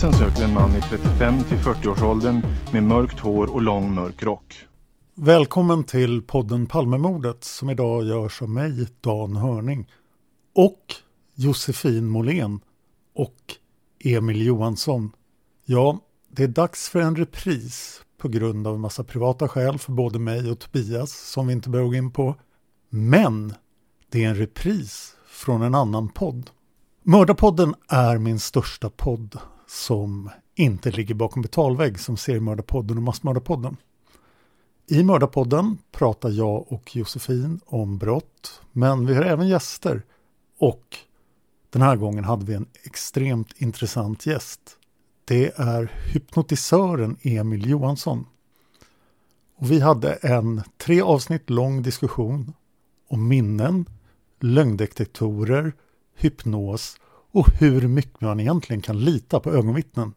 Polisen söker en man i 35 till 40-årsåldern med mörkt hår och lång mörk rock. Välkommen till podden Palmemordet som idag görs av mig, Dan Hörning och Josefin Måhlén och Emil Johansson. Ja, det är dags för en repris på grund av en massa privata skäl för både mig och Tobias som vi inte behöver gå in på. Men det är en repris från en annan podd. Mördarpodden är min största podd som inte ligger bakom betalvägg som Seriemördarpodden och Massmördarpodden. I Mördarpodden pratar jag och Josefin om brott, men vi har även gäster. Och den här gången hade vi en extremt intressant gäst. Det är hypnotisören Emil Johansson. Och vi hade en tre avsnitt lång diskussion om minnen, lögndetektorer, hypnos och hur mycket man egentligen kan lita på ögonvittnen.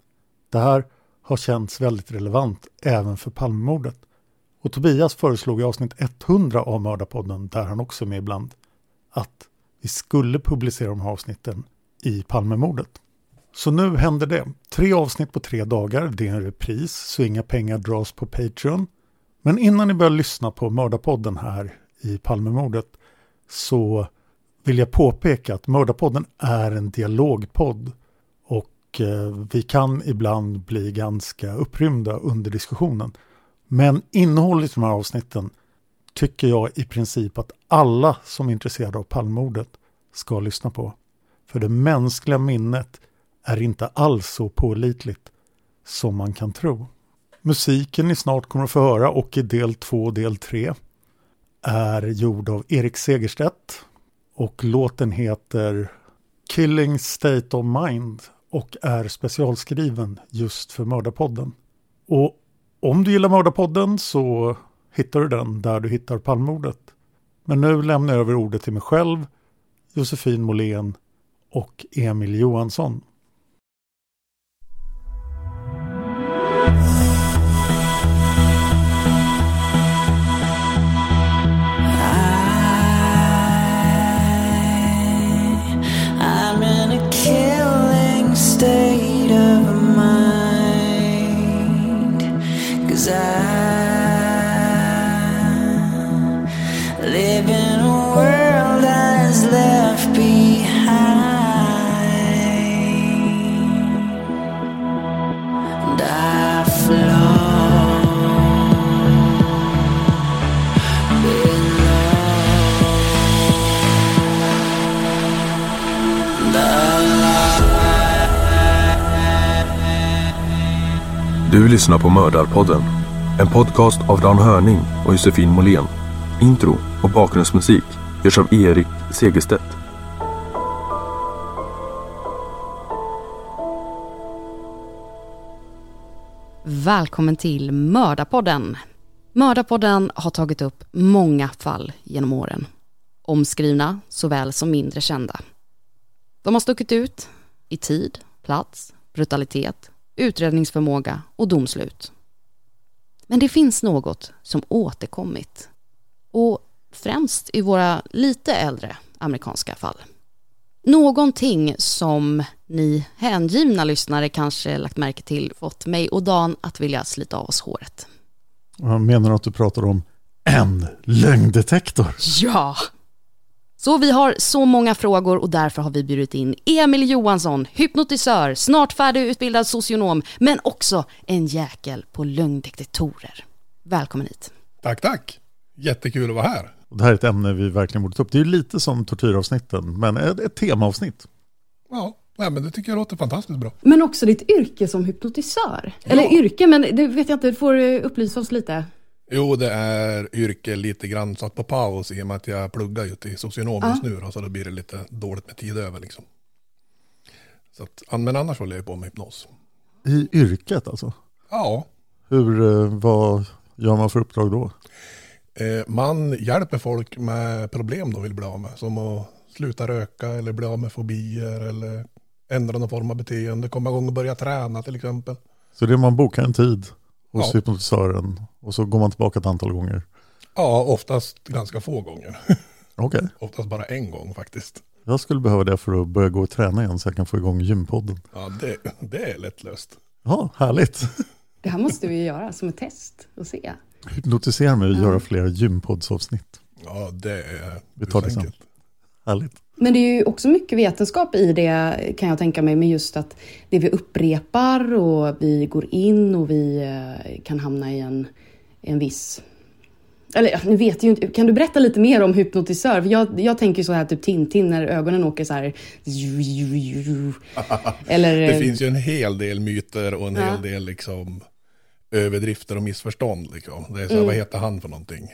Det här har känts väldigt relevant även för Palmemordet. Och Tobias föreslog i avsnitt 100 av Mördarpodden, där han också är med ibland, att vi skulle publicera de här avsnitten i Palmemordet. Så nu händer det. Tre avsnitt på tre dagar, det är en repris, så inga pengar dras på Patreon. Men innan ni börjar lyssna på Mördarpodden här i Palmemordet så vill jag påpeka att Mördarpodden är en dialogpodd och eh, vi kan ibland bli ganska upprymda under diskussionen. Men innehållet i de här avsnitten tycker jag i princip att alla som är intresserade av Palmemordet ska lyssna på. För det mänskliga minnet är inte alls så pålitligt som man kan tro. Musiken ni snart kommer att få höra och i del 2 och del 3 är gjord av Erik Segerstedt och låten heter Killing State of Mind och är specialskriven just för Mördarpodden. Och om du gillar Mördarpodden så hittar du den där du hittar Palmordet. Men nu lämnar jag över ordet till mig själv, Josefin Måhlén och Emil Johansson. Du lyssnar på Mördarpodden. En podcast av Dan Hörning och Josefin Måhlén. Intro och bakgrundsmusik görs av Erik Segerstedt. Välkommen till Mördarpodden. Mördarpodden har tagit upp många fall genom åren. Omskrivna såväl som mindre kända. De har stuckit ut i tid, plats, brutalitet, utredningsförmåga och domslut. Men det finns något som återkommit. Och främst i våra lite äldre amerikanska fall. Någonting som ni hängivna lyssnare kanske lagt märke till fått mig och Dan att vilja slita av oss håret. Jag menar att du pratar om en lögndetektor? Ja! Så vi har så många frågor och därför har vi bjudit in Emil Johansson, hypnotisör, snart färdigutbildad socionom, men också en jäkel på lögndetektorer. Välkommen hit. Tack, tack. Jättekul att vara här. Det här är ett ämne vi verkligen borde ta upp. Det är lite som tortyravsnitten, men ett, temaavsnitt. Ja, nej, men det tycker jag låter fantastiskt bra. Men också ditt yrke som hypnotisör. Eller yrke, men det vet jag inte, du får upplysa oss lite. Jo, det är yrke lite grann satt på paus i och med att jag pluggar ju till socionom Ja. just nu då, så då blir det lite dåligt med tid över liksom. Så att, men annars håller jag på med hypnos. I yrket alltså? Ja, Hur, eh, vad gör man för uppdrag då? eh, man hjälper folk med problem de vill bli av med. Som att sluta röka eller bli av med fobier eller ändra någon form av beteende. Komma igång och börja träna till exempel. Så det är man bokar en tid hos Ja. hypnotisören och så går man tillbaka ett antal gånger. Ja, oftast ganska få gånger. Okej, oftast bara en gång faktiskt. jag skulle behöva det för att börja gå och träna igen så jag kan få igång gympodden. Ja, det, det är lättlöst. Ja, härligt. Det här måste vi göra som ett test och se. Hypnotisera mig och göra fler gympoddsavsnitt. Ja, det är Vi tar det sen. Härligt. Men det är ju också mycket vetenskap i det kan jag tänka mig med just att det vi upprepar och vi går in och vi eh, kan hamna i en, en viss... Eller nu vet ju inte, kan du berätta lite mer om hypnotisör? För jag, jag tänker så här typ Tintin när ögonen åker så här. Eller... Det finns ju en hel del myter och en Ja. hel del liksom överdrifter och missförstånd. Liksom. Det är så här, Mm. vad heter han för någonting?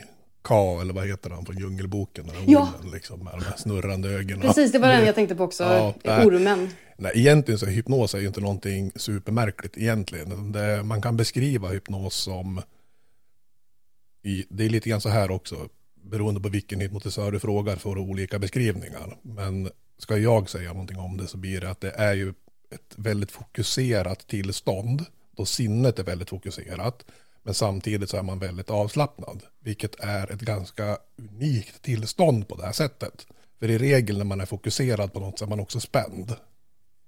Ka eller vad heter han från Djungelboken? Den Ja. ormen, liksom, med de här snurrande ögonen. Precis, det var den jag tänkte på också. Ja, nej. Ormen. Nej, egentligen så hypnos är ju inte någonting supermärkligt egentligen. Det, man kan beskriva hypnos som, i, det är lite grann så här också, beroende på vilken hypnotisör du frågar får du olika beskrivningar. Men ska jag säga någonting om det så blir det att det är ju ett väldigt fokuserat tillstånd, då sinnet är väldigt fokuserat, men samtidigt så är man väldigt avslappnad, vilket är ett ganska unikt tillstånd på det här sättet. För i regel när man är fokuserad på något så är man också spänd.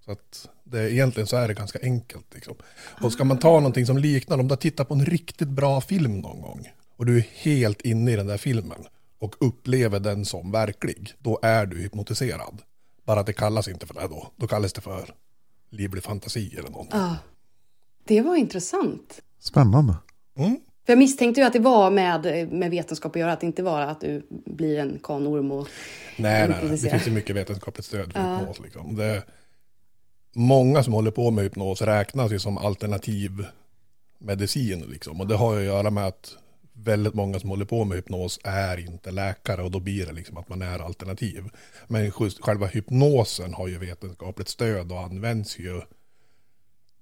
Så att det, egentligen så är det ganska enkelt. Liksom. Och ska man ta någonting som liknar, om du har tittat på en riktigt bra film någon gång och du är helt inne i den där filmen och upplever den som verklig, då är du hypnotiserad. Bara att det kallas inte för det då. Då kallas det för livlig fantasi eller någonting. Ja. Det var intressant. Spännande. Mm. För jag misstänkte ju att det var med, med vetenskap att göra, att det inte var att du blir en kanorm och Nej, nej, nej. det finns ju mycket vetenskapligt stöd för Ja. hypnos. Liksom. Det, många som håller på med hypnos räknas ju som alternativ medicin. Liksom. Och det har ju att göra med att väldigt många som håller på med hypnos är inte läkare och då blir det liksom att man är alternativ. Men just själva hypnosen har ju vetenskapligt stöd och används ju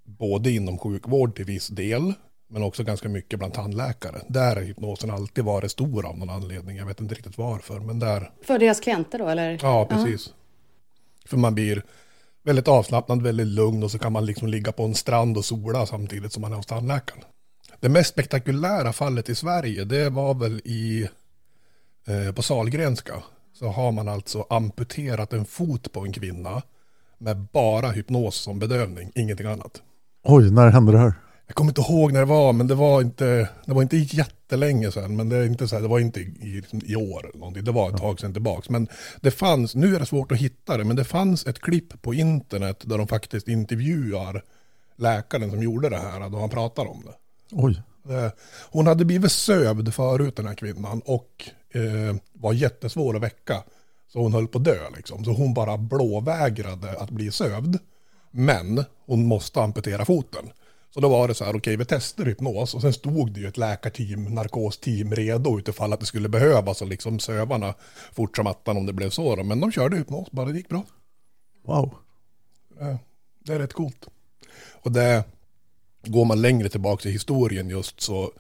både inom sjukvård till viss del men också ganska mycket bland tandläkare. Där har hypnosen alltid varit stor av någon anledning. Jag vet inte riktigt varför, men där För deras klienter då eller? Ja, precis. För man blir väldigt avslappnad, väldigt lugn och så kan man liksom ligga på en strand och sola samtidigt som man är hos tandläkaren. Det mest spektakulära fallet i Sverige, det var väl i, eh, på Salgrenska. Så har man alltså amputerat en fot på en kvinna med bara hypnos som bedövning, ingenting annat. Oj, när hände det här? Jag kommer inte ihåg när det var, men det var inte, det var inte jättelänge sedan. Men det, är inte så här, det var inte i, liksom, i år eller någonting. Det var ett tag sedan tillbaks. Men det fanns, nu är det svårt att hitta det, men det fanns ett klipp på internet där de faktiskt intervjuar läkaren som gjorde det här, då han pratar om det. Oj. Eh, Hon hade blivit sövd förut den här kvinnan och eh, var jättesvår att väcka. Så hon höll på att dö liksom. Så hon bara blåvägrade att bli sövd. Men hon måste amputera foten. Så då var det så här, okej vi testar hypnos och sen stod det ju ett läkarteam, narkosteam redo utifall att det skulle behövas och liksom sövarna fort som attan om det blev så då. Men de körde hypnos, bara det gick bra. Wow. Det är rätt coolt. Och det, går man längre tillbaka i historien just så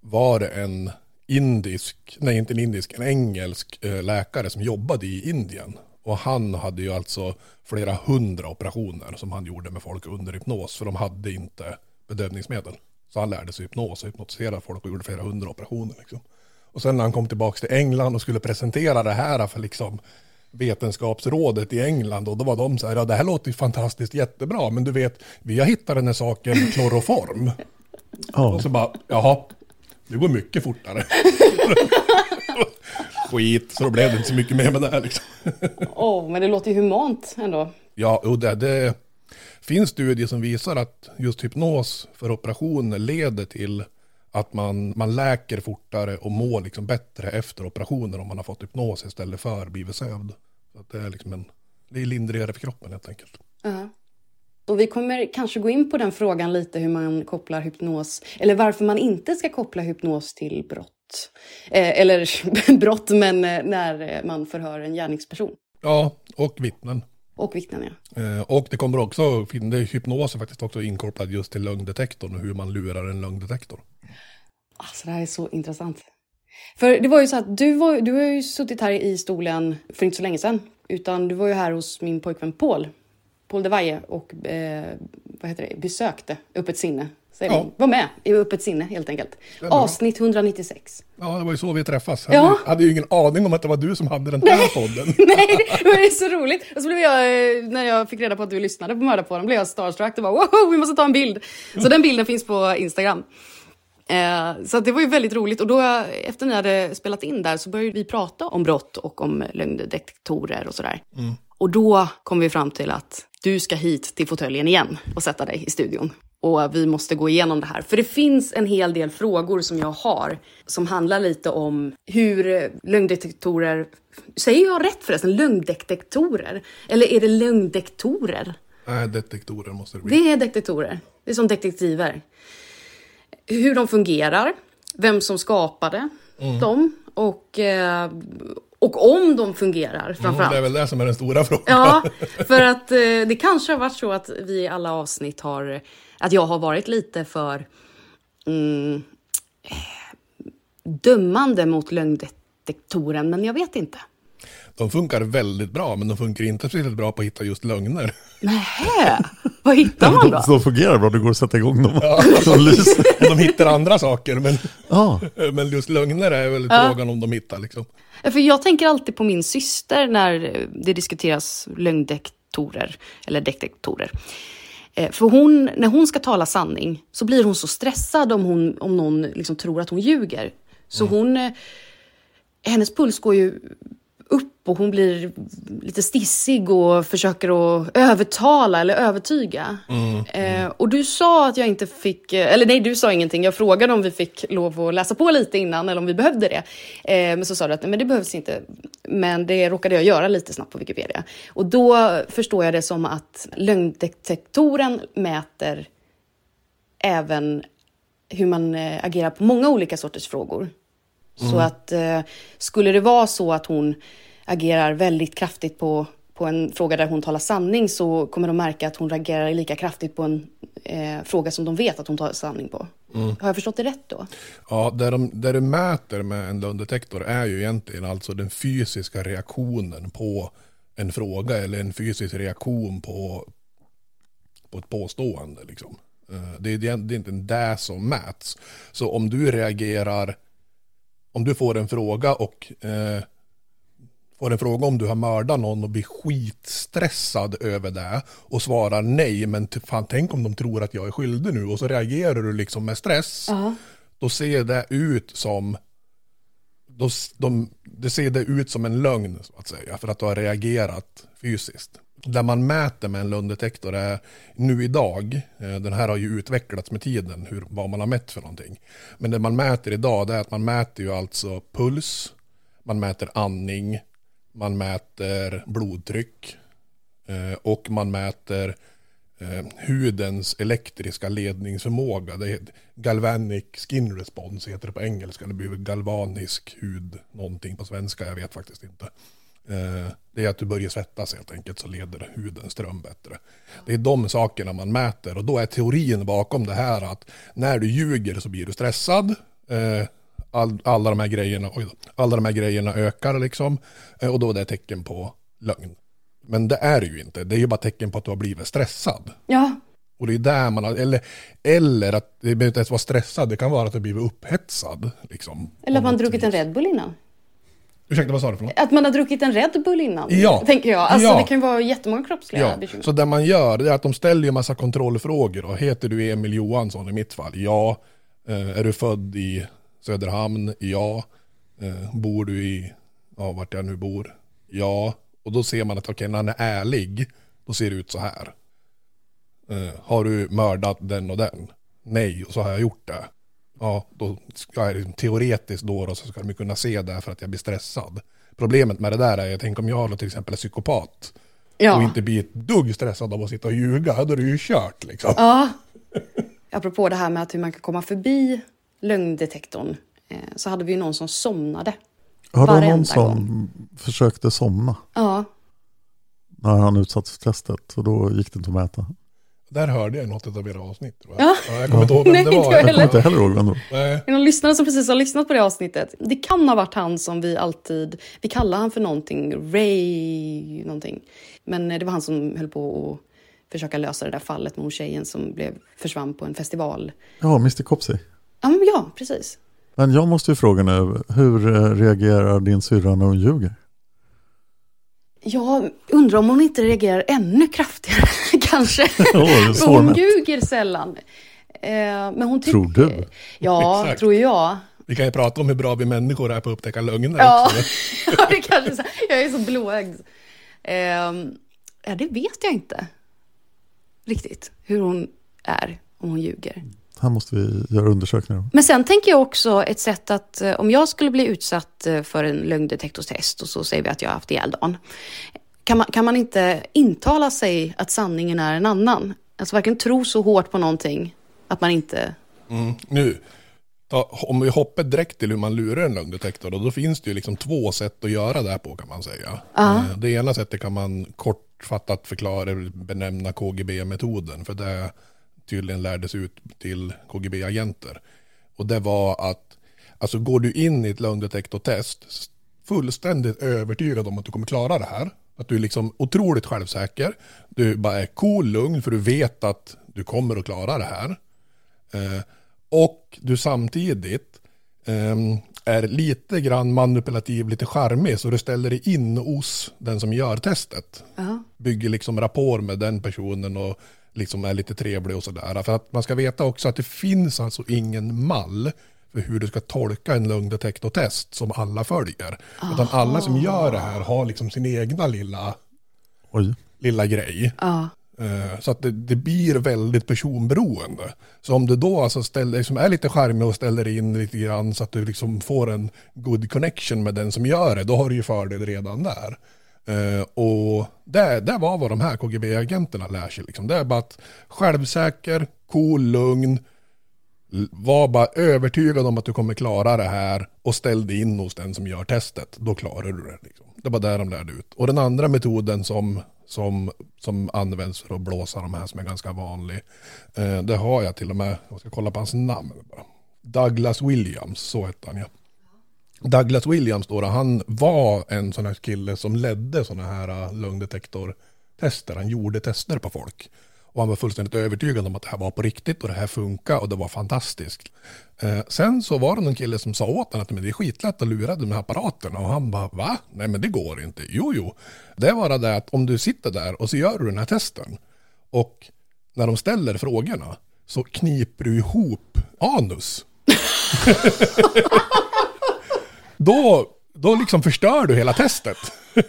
var det en indisk, nej inte en indisk, en engelsk eh, läkare som jobbade i Indien. Och han hade ju alltså flera hundra operationer som han gjorde med folk under hypnos. För de hade inte bedövningsmedel. Så han lärde sig hypnos och hypnotiserade folk och gjorde flera hundra operationer. Liksom. Och sen när han kom tillbaka till England och skulle presentera det här för liksom vetenskapsrådet i England och då var de så här, ja det här låter ju fantastiskt jättebra, men du vet, vi har hittat den här saken kloroform. Och så bara, jaha, det går mycket fortare. Skit, så då blev det inte så mycket mer med det här liksom. Åh, men det låter ju humant ändå. Ja, och det, det finns studier som visar att just hypnos för operationer leder till att man, man läker fortare och mår liksom bättre efter operationer om man har fått hypnos istället för blivit sövd. Så att det är liksom en, det är lindrigare för kroppen helt enkelt. Ja. Och vi kommer kanske gå in på den frågan lite hur man kopplar hypnos, eller varför man inte ska koppla hypnos till brott. Eh, eller brott, men eh, när man förhör en gärningsperson. Ja, och vittnen. Och vittnen, ja. Eh, och det kommer också, det är hypnos är faktiskt också inkopplad just till lögndetektorn och hur man lurar en lögndetektor. Alltså det här är så intressant. För det var ju så att du, var, du har ju suttit här i stolen för inte så länge sedan. Utan du var ju här hos min pojkvän Paul. Paul de Valle och eh, vad heter det, besökte Öppet sinne. Säger Ja. man. Var med i Öppet sinne helt enkelt. Avsnitt 196. Ja, det var ju så vi träffas. Ja. Jag hade, hade ju ingen aning om att det var du som hade den här podden. Nej, det var så roligt. Och så blev jag, eh, när jag fick reda på att du lyssnade på Mördarpodden, blev jag starstruck och bara wow, vi måste ta en bild. Så den bilden finns på Instagram. Eh, så det var ju väldigt roligt. Och då, efter ni hade spelat in där, så började vi prata om brott och om lögndetektorer och sådär. Mm. Och då kom vi fram till att du ska hit till fåtöljen igen och sätta dig i studion. Och vi måste gå igenom det här. För det finns en hel del frågor som jag har som handlar lite om hur lögndetektorer... Säger jag rätt förresten? Lögndetektorer? Eller är det lögndetektorer? Nej, detektorer måste det bli. Det är detektorer. Det är som detektiver. Hur de fungerar, vem som skapade Mm. dem och, eh, och om de fungerar Mm, framförallt. det är väl det som är den stora frågan. Ja, för att eh, det kanske har varit så att vi i alla avsnitt har, att jag har varit lite för mm, eh, dömande mot lögndetektoren, men jag vet inte. De funkar väldigt bra, men de funkar inte speciellt bra på att hitta just lögner. Nähä, vad hittar man då? De, de fungerar bra, det går att sätta igång dem. Ja. De. De hittar andra saker, men, Ja. men just lögner är väl Ja. frågan om de hittar. Liksom. För jag tänker alltid på min syster när det diskuteras lögndetektorer, eller detektorer. Eh, För hon, när hon ska tala sanning så blir hon så stressad om, hon, om någon liksom tror att hon ljuger. Så hon, eh, hennes puls går ju upp och hon blir lite stissig och försöker att övertala eller övertyga. Eh, och du sa att jag inte fick, eh, eller nej du sa ingenting, jag frågade om vi fick lov att läsa på lite innan eller om vi behövde det. Eh, men så sa du att nej, men det behövs inte. Men det råkade jag göra lite snabbt på Wikipedia. Och då förstår jag det som att lögndetektoren mäter även hur man eh, agerar på många olika sorters frågor. Så att eh, skulle det vara så att hon agerar väldigt kraftigt på, på en fråga där hon talar sanning så kommer de märka att hon reagerar lika kraftigt på en eh, fråga som de vet att hon talar sanning på. Har jag förstått det rätt då? Ja, där, de, där du mäter med en lögndetektor är ju egentligen alltså den fysiska reaktionen på en fråga eller en fysisk reaktion på, på ett påstående. Liksom. Eh, Det är, det är inte det som mäts. Så om du reagerar, om du får en fråga och eh, får en fråga om du har mördat någon och blir skitstressad över det och svarar nej, men fan tänk om de tror att jag är skyldig nu och så reagerar du liksom med stress då ser det ut som då, de, det ser det ut som en lögn så att säga för att du har reagerat fysiskt. Där man mäter med en lunddetektor är nu idag, eh, den här har ju utvecklats med tiden, hur, vad man har mätt för någonting. Men det man mäter idag det är att man mäter ju alltså puls, man mäter andning, man mäter blodtryck eh, och man mäter eh, hudens elektriska ledningsförmåga. Det heter galvanic skin response heter det på engelska. Det blir galvanisk hud någonting på svenska, jag vet faktiskt inte. Eh, det är att du börjar svettas helt enkelt så leder huden ström bättre. Det är de sakerna man mäter och då är teorin bakom det här att när du ljuger så blir du stressad. Eh, all, alla, de här grejerna, alla de här grejerna ökar liksom eh, och då är det tecken på lögn. Men det är det ju inte, det är ju bara tecken på att du har blivit stressad. Ja, Och det är där man har, eller, eller att det behöver inte ens vara stressad, det kan vara att du blivit upphetsad. Liksom, eller att man druckit en. Red Bull innan. Ursäkta, vad sa du för något? Att man har druckit en Red Bull innan, Ja. tänker jag. Alltså Ja. det kan ju vara jättemånga kroppsliga Ja, bekymmer. så det man gör det är att de ställer en massa kontrollfrågor. Och heter du Emil Johansson i mitt fall? Ja. Eh, är du född i Söderhamn? Ja. Eh, bor du i, ja vart jag nu bor? Ja. Och då ser man att okej, när han är ärlig, då ser det ut så här. Eh, har du mördat den och den? Nej, och så har jag gjort det. Ja, då ska jag liksom, teoretiskt då, då så ska de kunna se det för att jag blir stressad. Problemet med det där är, jag tänker om jag då till exempel är psykopat Ja. och inte blir ett dugg stressad av att sitta och ljuga, då är det ju kört liksom. Ja. Apropå det här med att hur man kan komma förbi lögndetektorn eh, så hade vi ju någon som somnade. Har du Varenda någon som gång. försökte somna Ja, när han utsattes för testet och då gick det inte att mäta? Där hörde jag något av era avsnitt. tror Ja. jag. jag kommer inte ihåg vem Nej, det var. inte jag Jag kommer inte heller ihåg vem det var. Är det någon lyssnare som precis har lyssnat på det avsnittet? Det kan ha varit han som vi alltid, vi kallar han för någonting, Ray någonting. Men eh, det var han som höll på att försöka lösa det där fallet med hon tjejen som blev, försvann på en festival. Ja, Mr Copsey. Ja, men ja, precis. Men jag måste ju fråga nu, hur eh, reagerar din syrra när hon ljuger? Jag undrar om hon inte reagerar ännu kraftigare kanske. För hon ljuger sällan. Eh, men hon tycker... Tror du? Ja, Exakt. tror jag. Vi kan ju prata om hur bra vi människor är på att upptäcka lögner Ja, också. ja det kanske så. Jag är så blåögd. Eh, ja, det vet jag inte riktigt hur hon är om hon ljuger. Här måste vi göra undersökningar. om. Men sen tänker jag också ett sätt att eh, om jag skulle bli utsatt eh, för en lögndetektorstest och så säger vi att jag har haft ihjäl dagen. Kan man, kan man inte intala sig att sanningen är en annan? Alltså verkligen tro så hårt på någonting att man inte... Mm. Nu, ta, om vi hoppar direkt till hur man lurar en lögndetektor, då, då finns det ju liksom två sätt att göra det här på kan man säga. Ja. Eh, Det ena sättet kan man kortfattat förklara, benämna KGB-metoden, för det tydligen lärdes ut till KGB-agenter. Och det var att, alltså går du in i ett lögndetektortest fullständigt övertygad om att du kommer klara det här, att du är liksom otroligt självsäker, du bara är cool, lugn, för du vet att du kommer att klara det här. Eh, och du samtidigt ehm, är lite grann manipulativ, lite charmig, så du ställer dig in hos den som gör testet. Ja. Bygger liksom rapport med den personen och liksom är lite trevlig och sådär. För att man ska veta också att det finns alltså ingen mall för hur du ska tolka en lögndetektortest som alla följer. Utan alla som gör det här har liksom sin egna lilla, Oj. lilla grej. Ja. Eh, Så att det, det blir väldigt personberoende. Så om du då alltså ställer, liksom är lite charmig och ställer in lite grann så att du liksom får en good connection med den som gör det, då har du ju fördel redan där. Eh, och det, det var vad de här KGB-agenterna lär sig. Liksom. Det är bara att självsäker, cool, lugn, var bara övertygad om att du kommer klara det här och ställ dig in hos den som gör testet. Då klarar du det. Liksom. Det var där de lärde ut. Och den andra metoden som, som, som används för att blåsa de här som är ganska vanlig. Eh, det har jag till och med, jag ska kolla på hans namn bara. Douglas Williams, så hette han ja. Douglas Williams då, han var en sån här kille som ledde såna här äh, lögndetektortester. Han gjorde tester på folk. Och han var fullständigt övertygad om att det här var på riktigt och det här funkar och det var fantastiskt. Eh, sen så var det någon kille som sa åt honom att men det är skitlätt att lura de här apparaterna och han bara va? Nej men det går inte. Jo jo. Det är bara det att om du sitter där och så gör du den här testen och när de ställer frågorna så kniper du ihop anus. då, då liksom förstör du hela testet. Ja!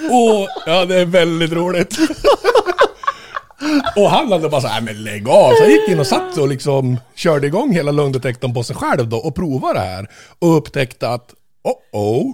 och ja, det är väldigt roligt. och han hade bara så här, men lägg av. Så jag gick in och satt och liksom körde igång hela lögndetektorn på sig själv då och provade det här. Och upptäckte att, oh oh,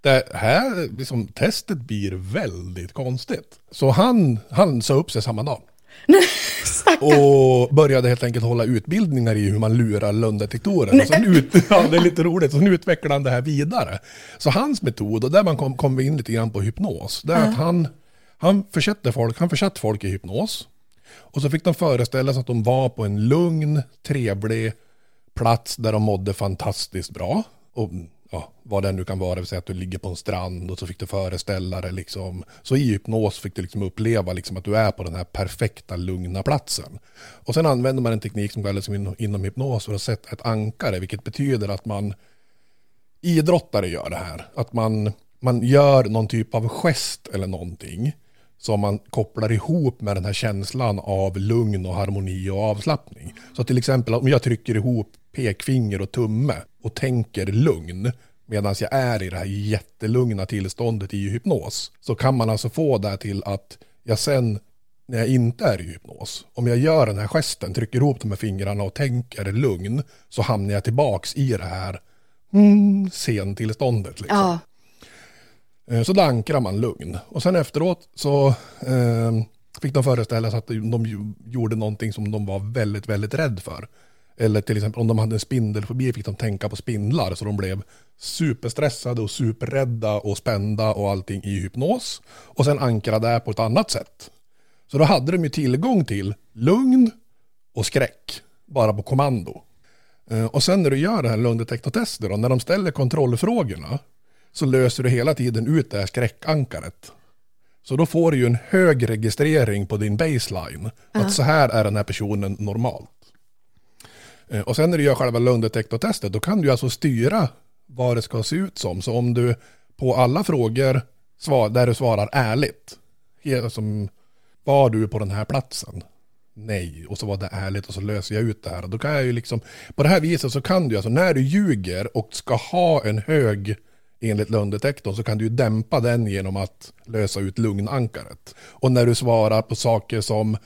det här liksom, testet blir väldigt konstigt. Så han, han sa upp sig samma dag. och började helt enkelt hålla utbildningar i hur man lurar lögndetektorer. Och sen ut, ja, det är lite roligt, så sen utvecklade han det här vidare. Så hans metod, och där man kom, kom vi in lite grann på hypnos, det är att han, han försatte folk, han försatte folk i hypnos. Och så fick de föreställa sig att de var på en lugn, trevlig plats där de mådde fantastiskt bra. Och ja, vad det nu kan vara, det vill säga att du ligger på en strand och så fick du föreställa dig liksom. Så i hypnos fick du liksom uppleva liksom att du är på den här perfekta lugna platsen. Och sen använder man en teknik som kallas liksom inom, inom hypnos för att sätta ett ankare, vilket betyder att man idrottare gör det här. Att man, man gör någon typ av gest eller någonting som man kopplar ihop med den här känslan av lugn och harmoni och avslappning. Så till exempel om jag trycker ihop pekfinger och tumme och tänker lugn medan jag är i det här jättelugna tillståndet i hypnos så kan man alltså få det till att jag sen när jag inte är i hypnos, om jag gör den här gesten, trycker ihop de här fingrarna och tänker lugn så hamnar jag tillbaks i det här mm, sentillståndet. Liksom. Ja. Eh, så då ankrar man lugn. Och sen efteråt så eh, fick de föreställa sig att de gjorde någonting som de var väldigt, väldigt rädd för. Eller till exempel om de hade en spindelfobi fick de tänka på spindlar så de blev superstressade och superrädda och spända och allting i hypnos. Och sen ankra det på ett annat sätt. Så då hade de ju tillgång till lugn och skräck bara på kommando. Eh, Och sen när du gör det här lögndetektortestet då, när de ställer kontrollfrågorna så löser du hela tiden ut det här skräckankaret. Så då får du ju en hög registrering på din baseline. Att så här är den här personen normalt. Eh, Och sen när du gör själva lögndetektortestet då kan du alltså styra vad det ska se ut som. Så om du på alla frågor svar, där du svarar ärligt. Som, var du på den här platsen? Nej, och så var det ärligt och så löser jag ut det här. Då kan jag ju liksom, på det här viset så kan du alltså när du ljuger och ska ha en hög enligt lögndetektorn så kan du dämpa den genom att lösa ut lugnankaret. Och när du svarar på saker som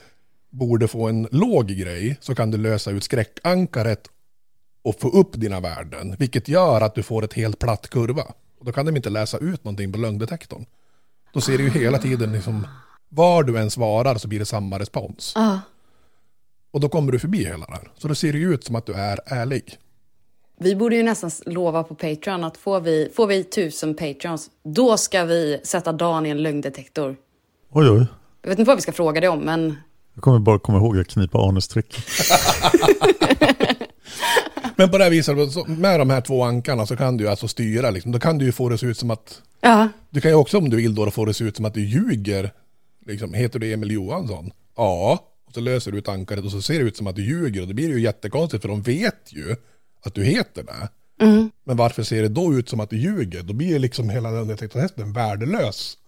borde få en låg grej så kan du lösa ut skräckankaret och få upp dina värden. Vilket gör att du får ett helt platt kurva. Och då kan de inte läsa ut någonting på lögndetektorn. Då ser du ju hela tiden liksom, var du än svarar så blir det samma respons. Ja. Och då kommer du förbi hela det här. Så då ser det ju ut som att du är ärlig. Vi borde ju nästan lova på Patreon att får vi, får vi tusen Patreons, då ska vi sätta Dan i en lögndetektor. Oj, oj. Jag vet inte vad vi ska fråga dig om, men Jag kommer bara komma ihåg att knipa anustrick. Men på det här viset, så med de här två ankarna så kan du alltså styra liksom. Då kan du ju få det se ut som att ja. Du kan ju också om du vill då få det se ut som att du ljuger. Liksom, heter du Emil Johansson? Ja. Och så löser du ut ankaret och så ser det ut som att du ljuger. Och det blir ju jättekonstigt för de vet ju att du heter det. Men varför ser det då ut som att du ljuger? Då blir liksom hela den detektortesten värdelös.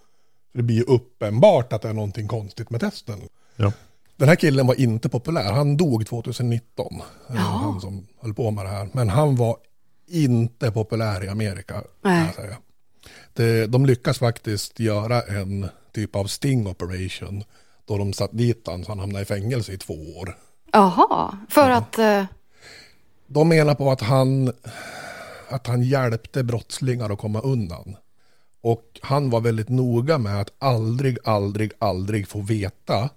För det blir ju uppenbart att det är någonting konstigt med testen. Ja. Den här killen var inte populär. Han dog 2019. eh, Han som höll på med det här. Men han var inte populär i Amerika. Nej. Det, de lyckas faktiskt göra en typ av sting operation. Då de satt dit han så han hamnade i fängelse i två år. Jaha, för att... De menar på att han, att han hjälpte brottslingar att komma undan. Och han var väldigt noga med att aldrig, aldrig, aldrig få veta.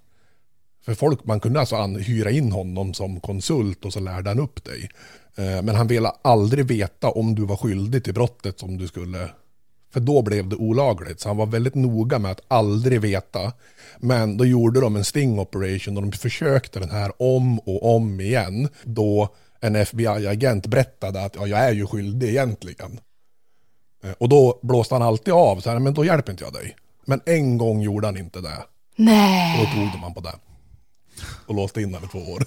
För folk, man kunde alltså hyra in honom som konsult och så lärde han upp dig. Eh, men han ville aldrig veta om du var skyldig till brottet som du skulle. För då blev det olagligt. Så han var väldigt noga med att aldrig veta. Men då gjorde de en sting operation och de försökte den här om och om igen. Då en FBI-agent berättade att ja, jag är ju skyldig egentligen. Eh, Och då blåste han alltid av, så här, men då hjälper inte jag dig. Men en gång gjorde han inte det. Och Nej. då tog de han på det. Och låste in honom i två år.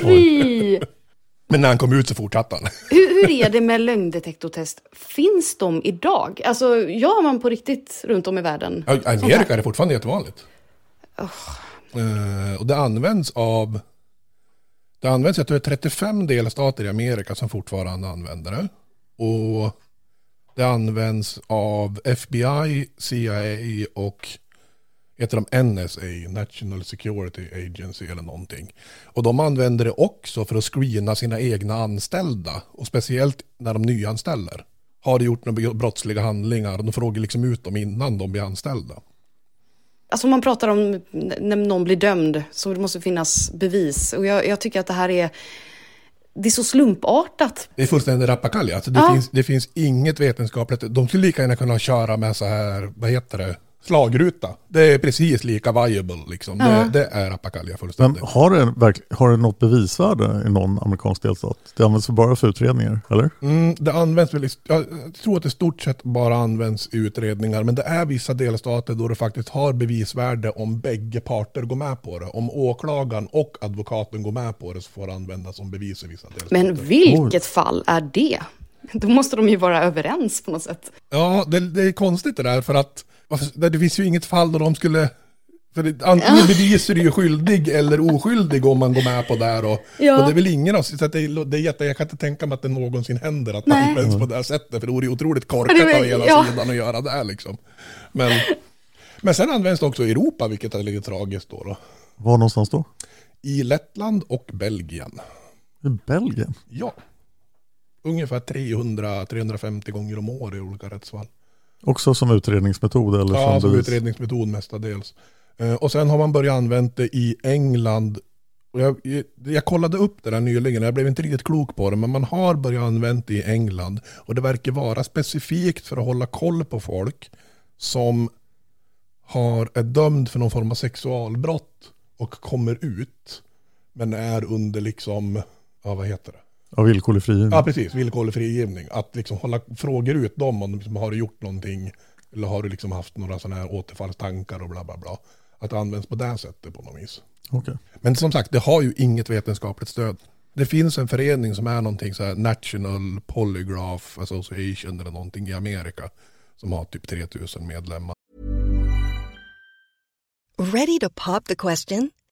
Fy. Men när han kom ut så fortsatte han. Hur, hur är det med lögndetektortest? Finns de idag? Alltså, gör man på riktigt runt om i världen? Ja, I? Amerika är det fortfarande jättevanligt. Eh, och det används av... Det används, jag tror det är 35 delstater i Amerika som fortfarande använder det. Och det används av FBI, CIA och heter de NSA, National Security Agency eller någonting. Och de använder det också för att screena sina egna anställda. Och speciellt när de nyanställer. Har de gjort några brottsliga handlingar, de frågar liksom ut dem innan de blir anställda. Alltså man pratar om när någon blir dömd så det måste finnas bevis. Och jag, jag tycker att det här är, det är så slumpartat. Det är fullständigt rappakalja. Alltså det, Ja. finns, det finns inget vetenskapligt. De skulle lika gärna kunna köra med så här, vad heter det, slagruta. Det är precis lika viable liksom. Ja. Det, det är rappakalja fullständigt. Men har det, har det något bevisvärde i någon amerikansk delstat? Det används bara för utredningar, eller? Mm, det används väl, i- jag tror att det stort sett bara används i utredningar, men det är vissa delstater då det faktiskt har bevisvärde om bägge parter går med på det. Om åklagaren och advokaten går med på det så får det användas som bevis i vissa delstater. Men vilket fall är det? Då måste de ju vara överens på något sätt. Ja, det, det är konstigt det där för att det finns ju inget fall då de skulle för det, antingen bevisar du ju skyldig eller oskyldig om man går med på det här och, Ja. och det är väl ingen av oss, så att det, är, det är jätte, jag kan inte tänka mig att det någonsin händer att Nej. används på det här sättet, för det vore ju otroligt korkat av hela ja. sidan att göra det här liksom. Men, men sen används det också i Europa, vilket är lite tragiskt då, då. Var någonstans då? I Lettland och Belgien. I Belgien? Ja. Ungefär 300-350 gånger om år i olika rättsfall. Också som utredningsmetod eller Ja, som som utredningsmetod mestadels. Eh, Och sen har man börjat använda det i England. Jag, jag kollade upp det där nyligen, jag blev inte riktigt klok på det, men man har börjat använda det i England. Och det verkar vara specifikt för att hålla koll på folk som har, är dömd för någon form av sexualbrott och kommer ut, men är under liksom, ja vad heter det? Ja, villkorlig frigivning. Ja, precis. Villkorlig frigivning. Att liksom hålla, frågor ut dem om de liksom, har du gjort någonting eller har du liksom haft några sådana här återfallstankar och bla bla bla. Att det används på det sättet på något vis. Okej. Men som sagt, det har ju inget vetenskapligt stöd. Det finns en förening som är någonting så här National Polygraph Association eller någonting i Amerika som har typ 3000 medlemmar. Ready to pop the question?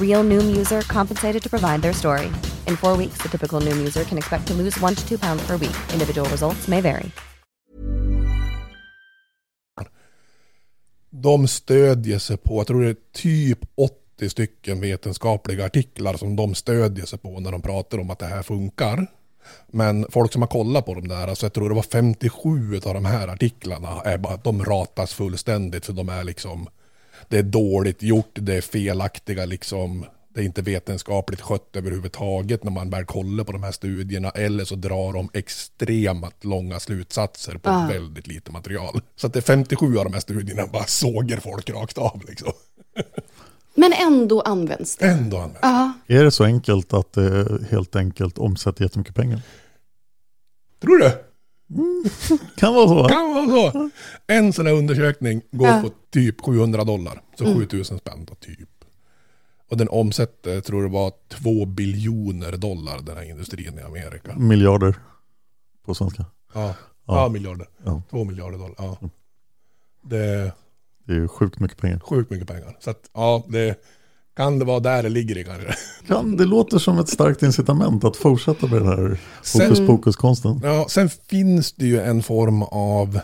Real Noom user compensated to provide their story. In four weeks, the typical Noom user can expect to lose one to two pounds per week. Individual results may vary. De stödjer sig på, jag tror det är typ 80 stycken vetenskapliga artiklar som de stödjer sig på när de pratar om att det här funkar. Men folk som har kollat på de där, alltså jag tror det var 57 av de här artiklarna, är bara, de ratas fullständigt för de är liksom, det är dåligt gjort, det är felaktiga liksom, det är inte vetenskapligt skött överhuvudtaget när man väl kollar på de här studierna, eller så drar de extremt långa slutsatser på Ah. väldigt lite material. Så att det är 57 av de här studierna bara såger folk rakt av liksom. Men ändå används det. Ändå används Ja. Är det så enkelt att det helt enkelt omsätter jättemycket pengar? Tror du? Kan vara så. Kan vara så. En sån här undersökning går Ja. på typ 700 dollar. Så Mm. 7000 spänn då, typ. Och den omsätter, tror det var, två biljoner dollar den här industrin i Amerika. Miljarder på svenska. Ja, ja. miljarder. Ja. Två miljarder dollar. Ja. Det, Det är ju sjukt mycket pengar. Sjukt mycket pengar. Så att, ja, det kan det vara där det ligger i kanske. Kan, det låter som ett starkt incitament att fortsätta med den här hokus pokus-konsten. Ja, sen finns det ju en form av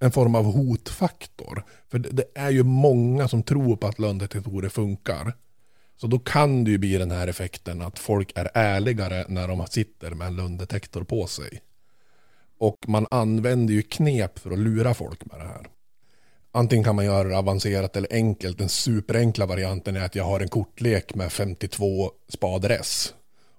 en form av hotfaktor. För det, det är ju många som tror på att lögndetektorer funkar. Så då kan det ju bli den här effekten att folk är ärligare när de sitter med en lögndetektor på sig. Och man använder ju knep för att lura folk med det här. Antingen kan man göra det avancerat eller enkelt. Den superenkla varianten är att jag har en kortlek med 52 spader S.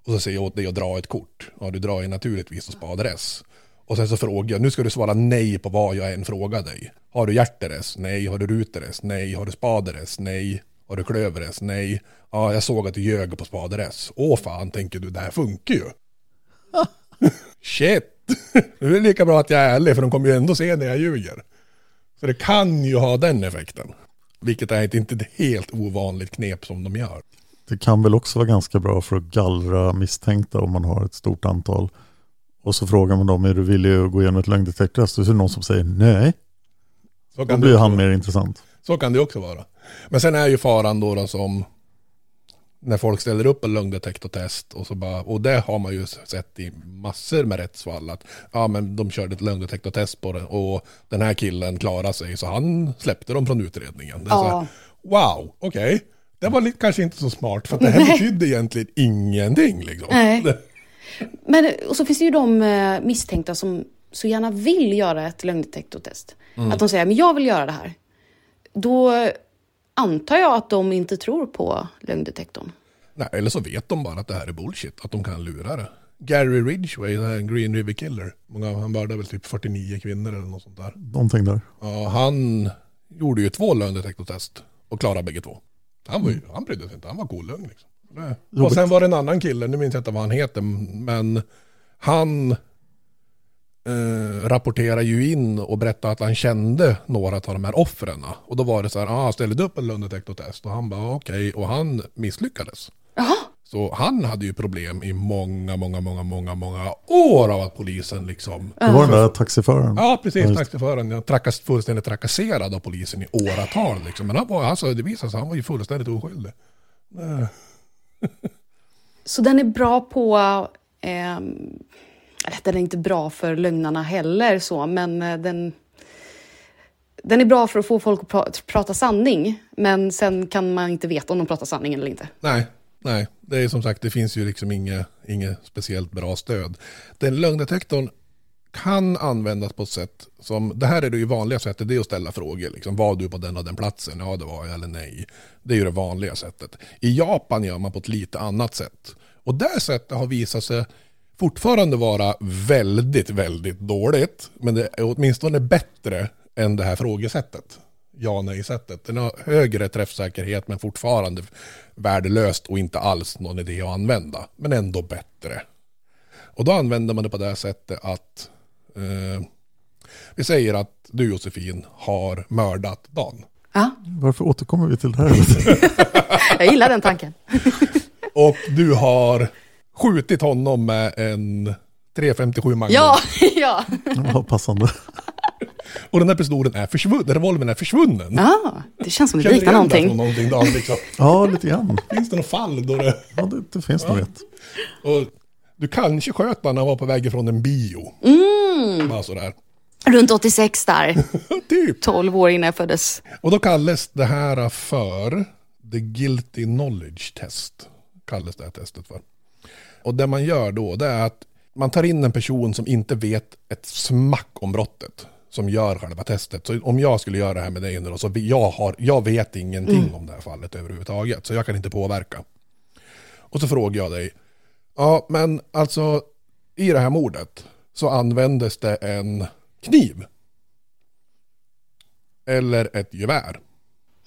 Och så säger jag åt dig att dra ett kort. Ja, du drar ju naturligtvis och spader S. Och sen så frågar jag, nu ska du svara nej på vad jag än frågar dig. Har du hjärter S? Nej. Har du ruter S? Nej. Har du spader S? Nej. Har du klöver S? Nej. Ja, jag såg att du ljög på spader S. Åh fan, tänker du, det här funkar ju. Shit. Nu är det lika bra att jag är ärlig, för de kommer ju ändå se när jag ljuger. Så det kan ju ha den effekten. Vilket är ett inte ett helt ovanligt knep som de gör. Det kan väl också vara ganska bra för att gallra misstänkta om man har ett stort antal. Och så frågar man dem, är du villig att gå igenom ett lögndetektortest? Och så är det någon som säger nej. Så Då kan, blir det han mer intressant. så kan det också vara. Men sen är ju faran då, då som när folk ställer upp en lögndetektortest och så bara, och det har man ju sett i massor med rättsfall att ja men de körde ett lögndetektortest på det och den här killen klarade sig så han släppte dem från utredningen. Det är så här, Ja. wow, okej. Det var lite, kanske inte så smart för det här Nej. betydde egentligen ingenting liksom. Nej. Men och så finns det ju de eh, misstänkta som så gärna vill göra ett lögndetektortest. Mm. Att de säger, men jag vill göra det här. Då antar jag att de inte tror på lögndetektorn. nej, eller så vet de bara att det här är bullshit, att de kan lura det. Gary Ridgway, den Green River Killer, många, han mördade väl typ 49 kvinnor eller något sånt där. Någonting där. Ja, han gjorde ju två lögndetektortest och klarade bägge två. Han, var ju, han brydde sig inte, han var cool lögn liksom. Och sen var det en annan kille, nu minns jag inte vad han heter, men han eh, rapporterar ju in och berättade att han kände några av de här offren. Och då var det så här, ah, ställde du upp en lögndetektortest? Och han bara okej, och han misslyckades. Så han hade ju problem i många, många, många, många, många år av att polisen liksom... Det var den där taxiföraren. Ja, precis. Ja, taxiföraren. Jag trackas, fullständigt trakasserad av polisen i åratal. Liksom. Men han var, alltså, det visade sig han var ju fullständigt oskyldig. Eh, Så den är bra på... eller den är inte bra för lögnarna heller, så, men eh, den, den är bra för att få folk att pra, prata sanning. Men sen kan man inte veta om de pratar sanning eller inte. Nej, nej. Det är som sagt, det finns ju liksom inget, inget speciellt bra stöd. Den lögndetektorn kan användas på ett sätt som, det här är det ju vanliga sättet, det är att ställa frågor. Liksom, var du på den och den platsen? Ja, det var jag eller nej. Det är ju det vanliga sättet. I Japan gör man på ett lite annat sätt. Och det sättet har visat sig fortfarande vara väldigt, väldigt dåligt. Men det är åtminstone bättre än det här frågesättet. Ja nej-sättet. Den har högre träffsäkerhet men fortfarande värdelöst och inte alls någon idé att använda. Men ändå bättre. Och då använder man det på det här sättet att eh, vi säger att du Josefin har mördat Dan. Ja, Varför återkommer vi till det här? jag gillar den tanken. Och du har skjutit honom med en 357 Magnum. Ja, ja. Ja, passande. Och den här pistolen är försvunnen, revolvern är försvunnen. Ja, det känns som det Känner du liknar igen någonting. från någonting Dan, liksom? Ja, lite grann. Finns det något fall då det... Ja, det, det finns nog ett. Och du kanske sköt när han var på väg ifrån en bio. Mm. Bara sådär. Runt 86 där. typ. 12 år innan jag föddes. Och då kallas det här för The Guilty Knowledge Test. Kallas det här testet för. Och det man gör då det är att man tar in en person som inte vet ett smack om brottet. Som gör själva testet. Så om jag skulle göra det här med dig nu så jag, har, jag vet ingenting Mm. om det här fallet överhuvudtaget. Så jag kan inte påverka. Och så frågar jag dig. Ja, men alltså i det här mordet så användes det en kniv. Eller ett gevär.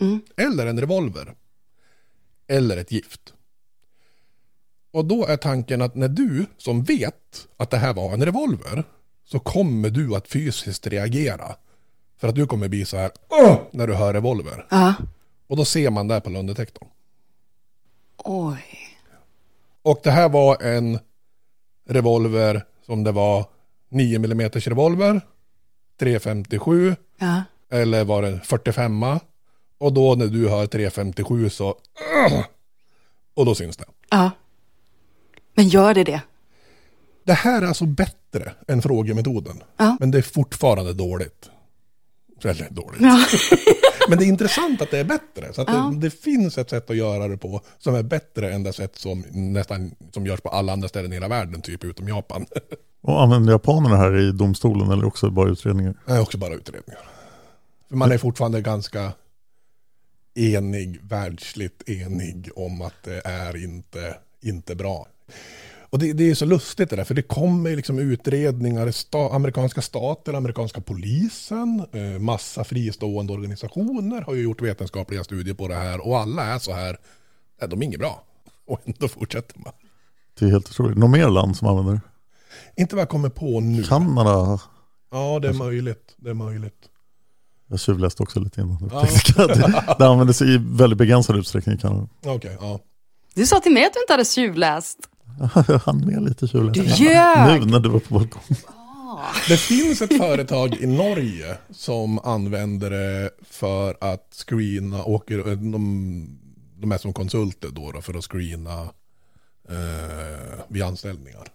Mm. Eller en revolver. Eller ett gift. Och då är tanken att när du som vet att det här var en revolver så kommer du att fysiskt reagera. För att du kommer bli så här "Åh!" när du hör revolver. Ja. Och då ser man det på lögndetektorn. Oj. Och det här var en revolver som det var 9 mm revolver, 357 Ja. eller var det 45 Och då när du hör 357 så... Och då syns det. Ja. Men gör det det? Det här är alltså bättre än frågemetoden. Ja. Men det är fortfarande dåligt. Väldigt dåligt. Ja. Men det är intressant att det är bättre. Så att Ja. det, det finns ett sätt att göra det på som är bättre än det sätt som nästan som görs på alla andra ställen i hela världen, typ utom Japan. Och använder japanerna här i domstolen eller också bara utredningar? Är också bara utredningar. För man är fortfarande ganska enig, världsligt enig om att det är inte, inte bra. Och det, det är så lustigt det där, för det kommer liksom utredningar, sta, amerikanska stater, amerikanska polisen, eh, massa fristående organisationer har ju gjort vetenskapliga studier på det här och alla är så här, nej, de är inget bra. Och ändå fortsätter man. Det är helt otroligt. Något mer land som använder det? Inte vad jag kommer på nu. Kanada? Ja, det är möjligt. Det är möjligt. Jag tjuvläste också lite innan. Ja. det, det användes i väldigt begränsad utsträckning i Kanada. Okej, ja. Du sa till mig att du inte hade tjuvläst. Jag hann med lite tjuvläsning. Du ljög! Nu när du var på balkong. Det finns ett företag i Norge som använder det för att screena, åker, de, de är som konsulter då, då för att screena eh, vid anställningar.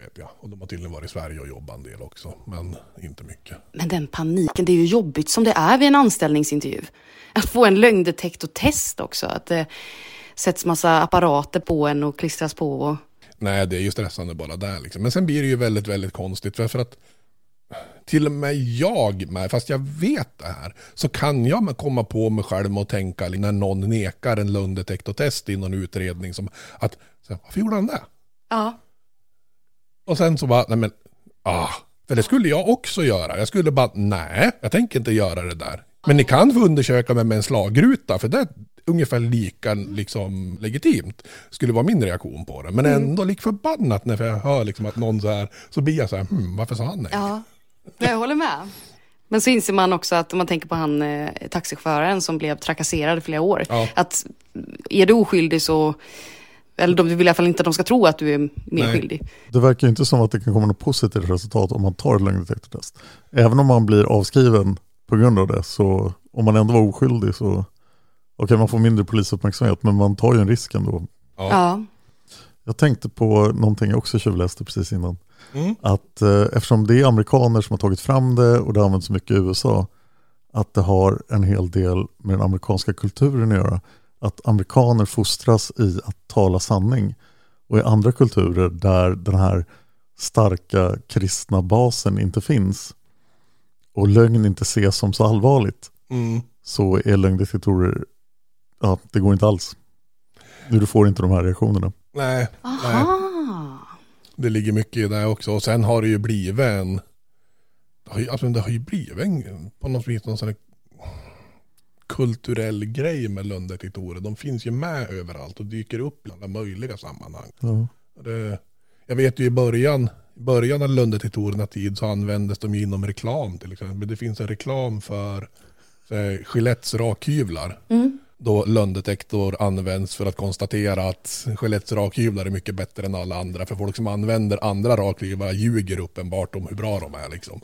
Vet jag. Och de har tydligen varit i Sverige och jobbat en del också, men inte mycket. Men den paniken, det är ju jobbigt som det är vid en anställningsintervju. Att få en lögndetektortest också. Att det sätts massa apparater på en och klistras på. Och... Nej, det är ju stressande bara där liksom. Men sen blir det ju väldigt, väldigt konstigt. För, att till och med jag, med, fast jag vet det här, så kan jag komma på mig själv att tänka när någon nekar en lögndetektortest i någon utredning som att, varför gjorde han det? Ja. Och sen så bara, nej men, ah, för det skulle jag också göra. Jag skulle bara, nej, jag tänker inte göra det där. Men ni kan få undersöka mig med en slagruta, för det ungefär lika liksom, legitimt. Skulle vara min reaktion på det. Men Mm. ändå lik förbannat när jag hör liksom att någon så här, så blir jag så här, hmm, varför sa han nej? Ja, jag håller med. Men så inser man också att om man tänker på han eh, taxichauffören som blev trakasserad i flera år. Ja. Att är du oskyldig så, eller de vill i alla fall inte att de ska tro att du är mer Nej. skyldig. Det verkar ju inte som att det kan komma något positivt resultat om man tar ett lögndetektortest. Även om man blir avskriven på grund av det så om man ändå var oskyldig så okej man får mindre polisuppmärksamhet men man tar ju en risk ändå. Ja. Jag tänkte på någonting jag också tjuvläste precis innan. Mm. Att eh, eftersom det är amerikaner som har tagit fram det och det används så mycket i USA att det har en hel del med den amerikanska kulturen att göra. Att amerikaner fostras i att tala sanning. Och i andra kulturer där den här starka kristna basen inte finns och lögn inte ses som så allvarligt Mm. så är lögndetektorer, ja det går inte alls. Du får inte de här reaktionerna. Nej, nej, Aha. det ligger mycket i det också. Och sen har det ju blivit en, det har ju, alltså, det har ju blivit en, på något vis någon sån här kulturell grej med lögndetektorer. De finns ju med överallt och dyker upp i alla möjliga sammanhang. Ja. Det, jag vet ju i början, i början av lögndetektorernas tid så användes de ju inom reklam till exempel. Det finns en reklam för Gillettes rakhyvlar. Mm. Då lögndetektor används för att konstatera att Gillettes rakhyvlar är mycket bättre än alla andra. För folk som använder andra rakhyvlar ljuger uppenbart om hur bra de är. Liksom.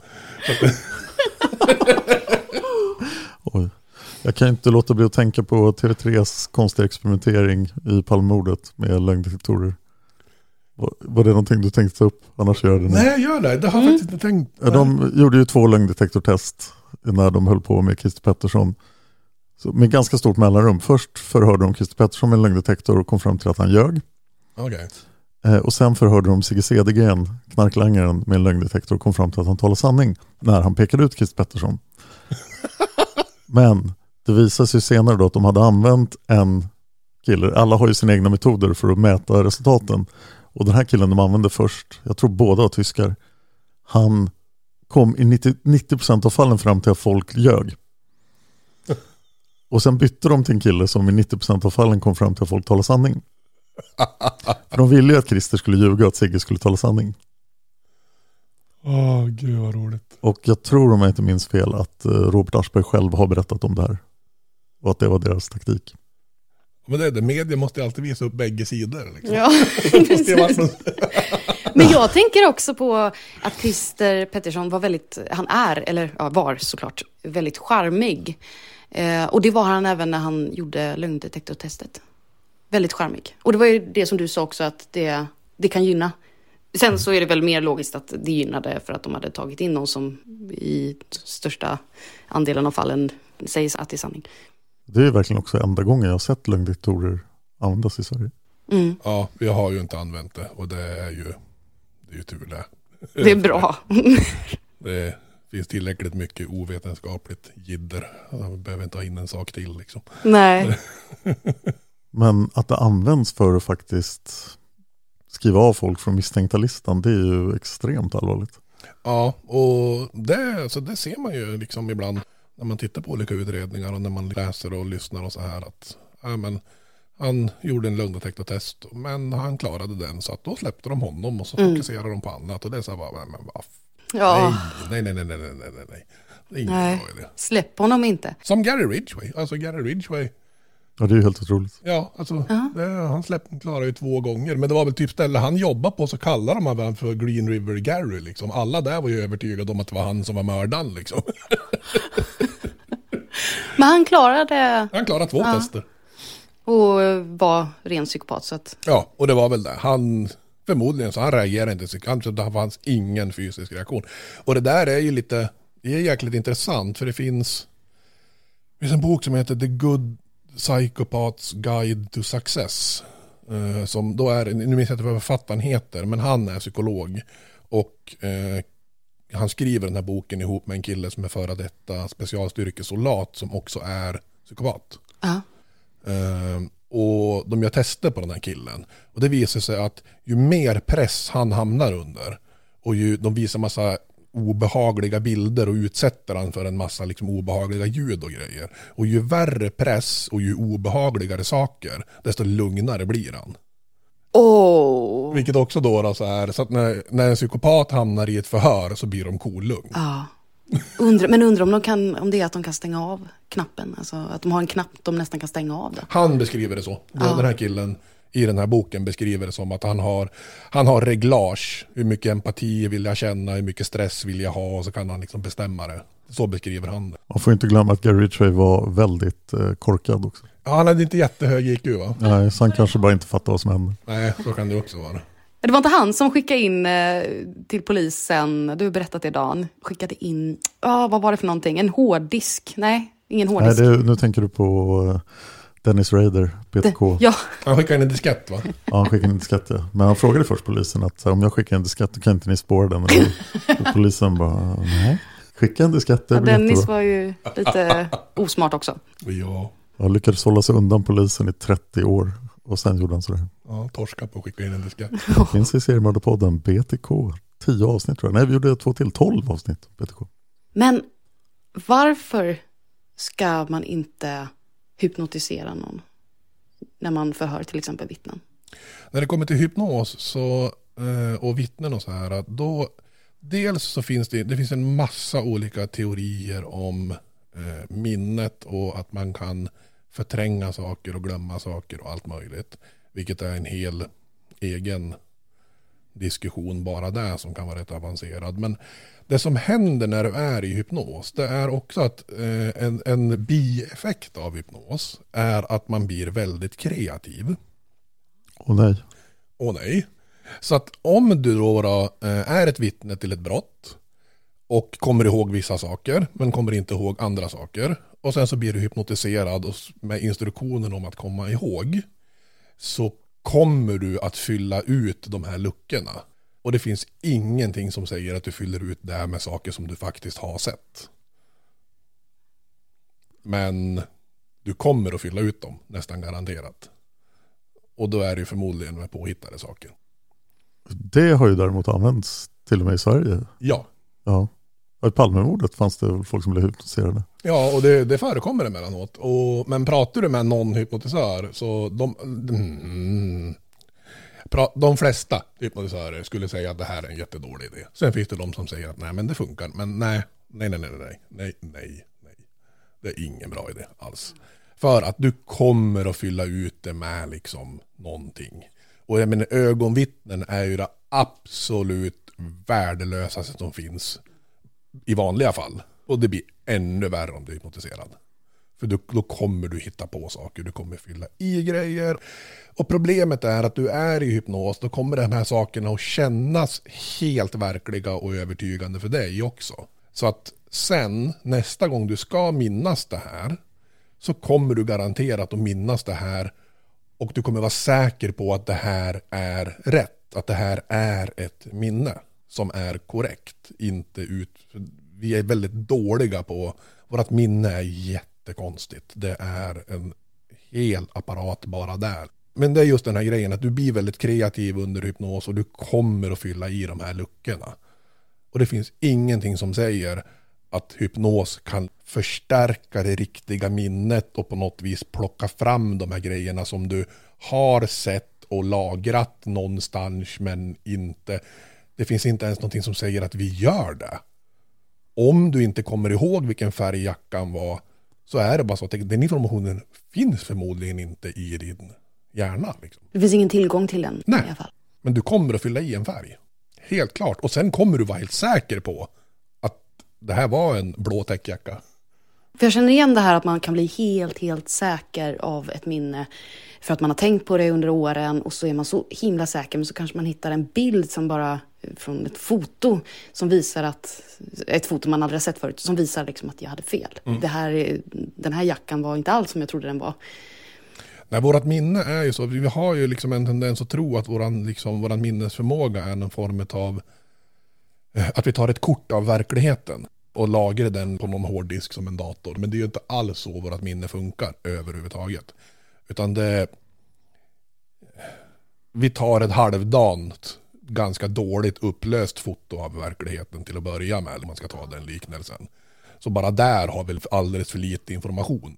Oj. Jag kan inte låta bli att tänka på TV3s konstiga experimentering i Palmemordet med lögndetektorer. Var, det någonting du tänkte ta upp? Annars gör jag det nu. nej, gör det. Det har jag faktiskt inte tänkt. De gjorde ju två lögndetektortest när de höll på med Christer Pettersson. Så med ganska stort mellanrum. Först förhörde de Christer Pettersson med en lögndetektor och kom fram till att han ljög. Okej. Eh, och sen förhörde de Sigge Cedergren, knarklangaren, med en lögndetektor och kom fram till att han talade sanning när han pekade ut Christer Pettersson. Men det visade sig senare då att de hade använt en kille, alla har ju sina egna metoder för att mäta resultaten. Och den här killen de använde först, jag tror båda var tyskar, han kom i 90, 90% av fallen fram till att folk ljög. Och sen bytte de till en kille som i 90% av fallen kom fram till att folk talade sanning. För de ville ju att Christer skulle ljuga och att Sigge skulle tala sanning. Åh, gud vad roligt. Och jag tror om jag inte minns fel att eh, Robert Aschberg själv har berättat om det här. Och att det var deras taktik. Men det är det, media måste ju alltid visa upp bägge sidor. Liksom. Ja, någon- Men jag tänker också på att Christer Pettersson var väldigt, han är, eller ja, var såklart, väldigt charmig. Eh, och det var han även när han gjorde lögndetektortestet. Väldigt charmig. Och det var ju det som du sa också att det, det kan gynna. Sen så är det väl mer logiskt att det gynnade för att de hade tagit in någon som i största andelen av fallen sägs att det är sanning. Det är verkligen också enda gången jag har sett lögndetektorer användas i Sverige. Mm. Ja, vi har ju inte använt det och det är ju, det är ju tur det. Det är bra. Det finns tillräckligt mycket ovetenskapligt jidder. Jag behöver inte ha in en sak till liksom. Nej. Men att det används för att faktiskt skriva av folk från misstänkta listan, det är ju extremt allvarligt. Ja, och det, så det ser man ju liksom ibland när man tittar på olika utredningar och när man läser och lyssnar och så här att ja, men, han gjorde en lögndetektortest men han klarade den så att då släppte de honom och så Mm. fokuserar de på annat och det är så här bara, men, men vad Ja. nej, nej, nej, nej, nej, nej, nej, nej. Det är ingen Nej, bra idé. släpp honom inte. Som Gary Ridgway, alltså Gary Ridgway Ja, det är ju helt otroligt. Ja, alltså det, han släppte, klarade ju två gånger. Men det var väl typ ställe han jobbade på så kallade de honom för Green River Gary. Liksom. Alla där var ju övertygade om att det var han som var mördaren. Liksom. Men han klarade Han klarade två Ja. tester. och var ren psykopat. Så att, Ja, och det var väl det. Han, förmodligen så han reagerade inte. Han, så det fanns ingen fysisk reaktion. Och det där är ju lite, det är jäkligt intressant för det finns, det finns en bok som heter The Good Psychopath's Guide to Success. Eh, som då är, nu minns jag inte vad författaren heter, men han är psykolog. Och eh, han skriver den här boken ihop med en kille som är före detta specialstyrkesoldat som också är psykopat. ja. Eh, och de gör tester på den här killen. Och det visar sig att ju mer press han hamnar under och ju de visar massa obehagliga bilder och utsätter han för en massa liksom obehagliga ljud och grejer. Och ju värre press och ju obehagligare saker, desto lugnare blir han. Åh! Vilket också då, då så är, så att när, när en psykopat hamnar i ett förhör så blir de kolugn. Ja. Undra, men undrar om, de kan, om det är att de kan stänga av knappen. Alltså att de har en knapp de nästan kan stänga av det. Han beskriver det så. Ja. Den här killen i den här boken beskriver det som att han har, han har reglage. Hur mycket empati vill jag känna, hur mycket stress vill jag ha och så kan han liksom bestämma det. Så beskriver han det. Man får inte glömma att Gary Ritchie var väldigt eh, korkad också. Ja, han hade inte jättehög IQ va? Nej, så han kanske bara inte fattar vad som hände. Nej, så kan det också vara. Det var inte han som skickade in eh, till polisen, du har berättat det Dan, skickade in, ja vad var det för någonting, en hårddisk? Nej, ingen Nej, hårddisk. det, nu tänker du på eh, Dennis Rader, PTK. Ja. Han skickade in en diskett va? Ja, han skickade en diskett ja. Men han frågade först polisen att om jag skickar en diskett kan inte ni spåra den. Och, polisen bara, nej, skicka en diskett, det Ja, Dennis jättebra. var ju lite osmart också. Ja, Jag lyckades hålla sig undan polisen i 30 år och sen gjorde han sådär. ja torska på att skicka in en diskett. Det finns i seriemördarpodden BTK, 10 avsnitt tror jag. Nej, vi gjorde två till, 12 avsnitt BTK. Men varför ska man inte hypnotisera någon när man förhör till exempel vittnen? När det kommer till hypnos så, eh, och vittnen och så här, att då dels så finns det, det finns en massa olika teorier om eh, minnet och att man kan förtränga saker och glömma saker och allt möjligt. Vilket är en hel egen diskussion bara där som kan vara rätt avancerad. Men det som händer när du är i hypnos det är också att eh, en, en bieffekt av hypnos är att man blir väldigt kreativ. Och nej, Åh nej. Så att om du då, då eh, är ett vittne till ett brott och kommer ihåg vissa saker men kommer inte ihåg andra saker och sen så blir du hypnotiserad och med instruktionen om att komma ihåg så kommer du att fylla ut de här luckorna. Och det finns ingenting som säger att du fyller ut det här med saker som du faktiskt har sett. Men du kommer att fylla ut dem nästan garanterat. Och då är det ju förmodligen med påhittade saker. det har ju däremot använts till och med i Sverige. Ja. Ja. Och I Palmemordet fanns det folk som blev hypnotiserade. Ja, och det, det förekommer emellanåt. Och, men pratar du med någon hypnotisör så de, mm, pra, de flesta hypnotisörer skulle säga att det här är en jättedålig idé. Sen finns det de som säger att nej men det funkar. Men nej, nej, nej, nej, nej, nej, nej, nej. Det är ingen bra idé alls. För att du kommer att fylla ut det med liksom någonting. Och jag menar ögonvittnen är ju det absolut värdelösaste som finns i vanliga fall. Och det blir ännu värre om du är hypnotiserad. För då, då kommer du hitta på saker, du kommer fylla i grejer. Och problemet är att du är i hypnos, då kommer de här sakerna att kännas helt verkliga och övertygande för dig också. Så att sen, nästa gång du ska minnas det här, så kommer du garanterat att minnas det här och du kommer vara säker på att det här är rätt, att det här är ett minne som är korrekt, inte ut... Vi är väldigt dåliga på, vårt minne är jättekonstigt. Det är en hel apparat bara där. Men det är just den här grejen att du blir väldigt kreativ under hypnos och du kommer att fylla i de här luckorna. Och det finns ingenting som säger att hypnos kan förstärka det riktiga minnet och på något vis plocka fram de här grejerna som du har sett och lagrat någonstans men inte. Det finns inte ens någonting som säger att vi gör det. Om du inte kommer ihåg vilken färg jackan var så är det bara så att den informationen finns förmodligen inte i din hjärna. Liksom. Det finns ingen tillgång till den Nej. i alla fall. Men du kommer att fylla i en färg. Helt klart. Och sen kommer du vara helt säker på att det här var en blå täckjacka. För jag känner igen det här att man kan bli helt, helt säker av ett minne för att man har tänkt på det under åren och så är man så himla säker men så kanske man hittar en bild som bara från ett foto som visar att ett foto man aldrig har sett förut som visar liksom att jag hade fel. Mm. Det här, är- den här jackan var inte alls som jag trodde den var. Nej, vårat minne är ju så, vi har ju liksom en tendens att tro att våran, liksom, våran minnesförmåga är någon form av eh, att vi tar ett kort av verkligheten och lagra den på någon hårddisk som en dator. Men det är ju inte alls så vårt minne funkar överhuvudtaget. Utan det vi tar ett halvdant, ganska dåligt upplöst foto av verkligheten till att börja med, om man ska ta den liknelsen. Så bara där har vi alldeles för lite information.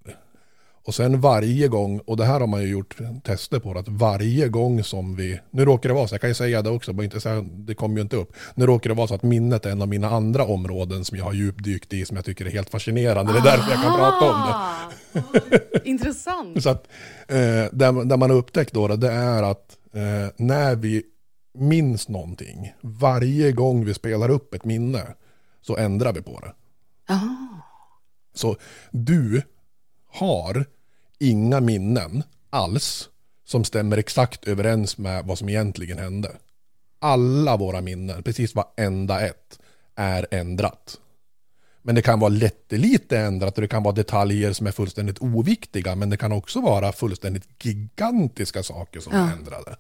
Och sen varje gång, och det här har man ju gjort tester på, att varje gång som vi, nu råkar det vara så, jag kan ju säga det också, bara inte säga, det kommer ju inte upp. Nu råkar det vara så att minnet är en av mina andra områden som jag har djupdykt i, som jag tycker är helt fascinerande. Det är därför jag kan prata om det. Intressant. Så att, eh, där, där man har upptäckt då, det är att eh, när vi minns någonting, varje gång vi spelar upp ett minne, så ändrar vi på det. Så du har inga minnen alls som stämmer exakt överens med vad som egentligen hände. Alla våra minnen, precis varenda ett, är ändrat. Men det kan vara lättelite ändrat och det kan vara detaljer som är fullständigt oviktiga. Men det kan också vara fullständigt gigantiska saker som Ja. är ändrade.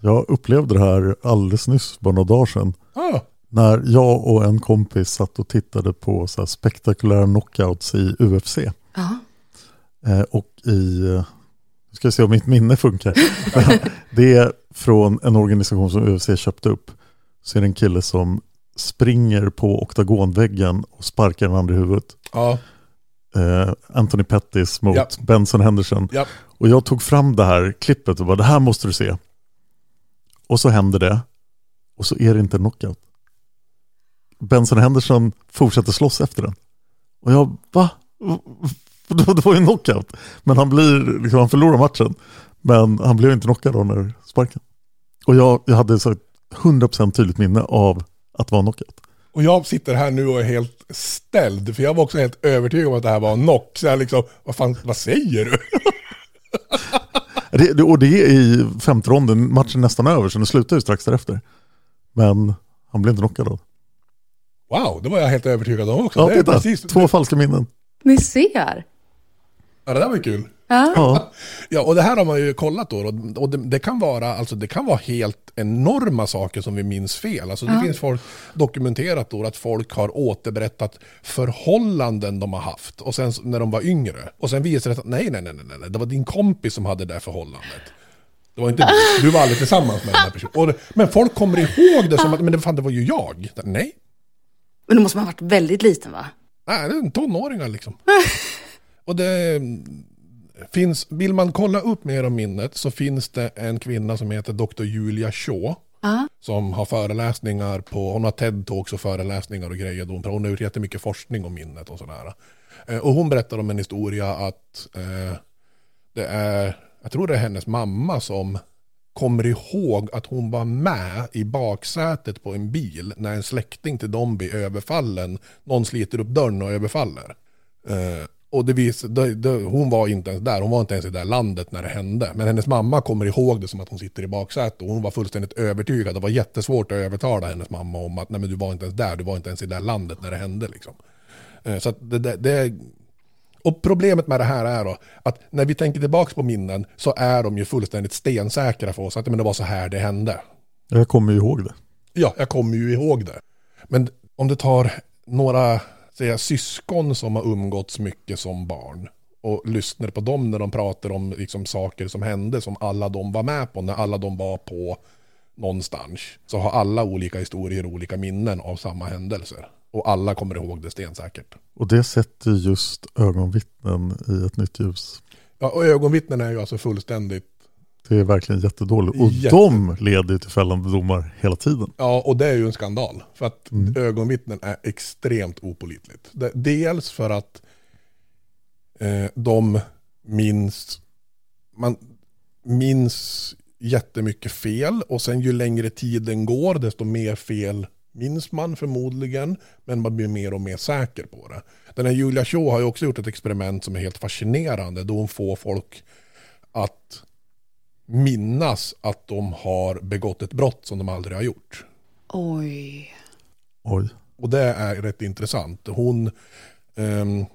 Jag upplevde det här alldeles nyss, bara några dagar sedan. Ah. När jag och en kompis satt och tittade på så här spektakulära knockouts i UFC. Ja. Eh, och i, eh, nu ska jag se om mitt minne funkar. det är från en organisation som UFC köpte upp. Så är det en kille som springer på oktagonväggen och sparkar den andra i huvudet. Ja. Eh, Anthony Pettis mot Ja. Benson Henderson. Ja. Och jag tog fram det här klippet och bara, det här måste du se. Och så händer det. Och så är det inte en knockout. Benson Henderson fortsätter slåss efter den. Och jag, va? Det det var ju en knockout. Men han, blir, liksom, han förlorar matchen. Men han blev inte knockad av när sparken. Och jag, jag hade så 100% tydligt minne av att vara knockout. Och jag sitter här nu och är helt ställd. För jag var också helt övertygad om att det här var en knock. Så jag liksom, vad fan, vad säger du? Det, det, och det är i femte ronden, matchen är nästan över så den slutar ju strax därefter. Men han blev inte knockad av. Wow, det var jag helt övertygad om också. Ja, det är titta, precis, två falska minnen. Ni ser. Ja, det där var ju kul. Ja. Ja, och det här har man ju kollat då. Och det, det, kan vara, alltså, det kan vara helt enorma saker som vi minns fel. Alltså, det Ja. finns folk, dokumenterat då att folk har återberättat förhållanden de har haft. Och sen när de var yngre. Och sen visar det sig att nej, nej, nej, nej, nej, det var din kompis som hade det där förhållandet. Det var inte du. Du var aldrig tillsammans med den här personen. Och men folk kommer ihåg det som att, men det, fan, det var ju jag. Nej, Men då måste man ha varit väldigt liten va? Nej, det är en tonåringar liksom. Och det finns, vill man kolla upp mer om minnet så finns det en kvinna som heter Dr. Julia Shaw. Som har föreläsningar på, hon har TED-talks och föreläsningar och grejer. Hon, hon har gjort jättemycket forskning om minnet och sådär. Eh, Och hon berättar om en historia att eh, det är, jag tror det är hennes mamma som kommer ihåg att hon var med i baksätet på en bil när en släkting till dem blir överfallen. Någon sliter upp dörren och överfaller. Eh, och det vis, det, det, hon var inte ens där, hon var inte ens i det där landet när det hände. Men hennes mamma kommer ihåg det som att hon sitter i baksätet och hon var fullständigt övertygad. Det var jättesvårt att övertala hennes mamma om att nej men du var inte ens där, du var inte ens i det landet när det hände. Liksom. Eh, så det, det, det och problemet med det här är då att när vi tänker tillbaka på minnen så är de ju fullständigt stensäkra för oss att men det var så här det hände. Jag kommer ju ihåg det. Ja, jag kommer ju ihåg det. Men om du tar några säga, syskon som har umgåtts mycket som barn och lyssnar på dem när de pratar om liksom, saker som hände som alla de var med på när alla de var på någonstans så har alla olika historier och olika minnen av samma händelser. Och alla kommer ihåg det stensäkert. Och det sätter just ögonvittnen i ett nytt ljus. Ja, och ögonvittnen är ju alltså fullständigt... Det är verkligen jättedåligt. Och Jätte... de leder ju till fällande domar hela tiden. Ja, och det är ju en skandal. För att mm. ögonvittnen är extremt opolitligt. Dels för att eh, de minns... Man minns jättemycket fel och sen ju längre tiden går desto mer fel minns man förmodligen, men man blir mer och mer säker på det. Den här Julia Shaw har ju också gjort ett experiment som är helt fascinerande, då hon får folk att minnas att de har begått ett brott som de aldrig har gjort. Oj. Oj. Och det är rätt intressant. Hon, um,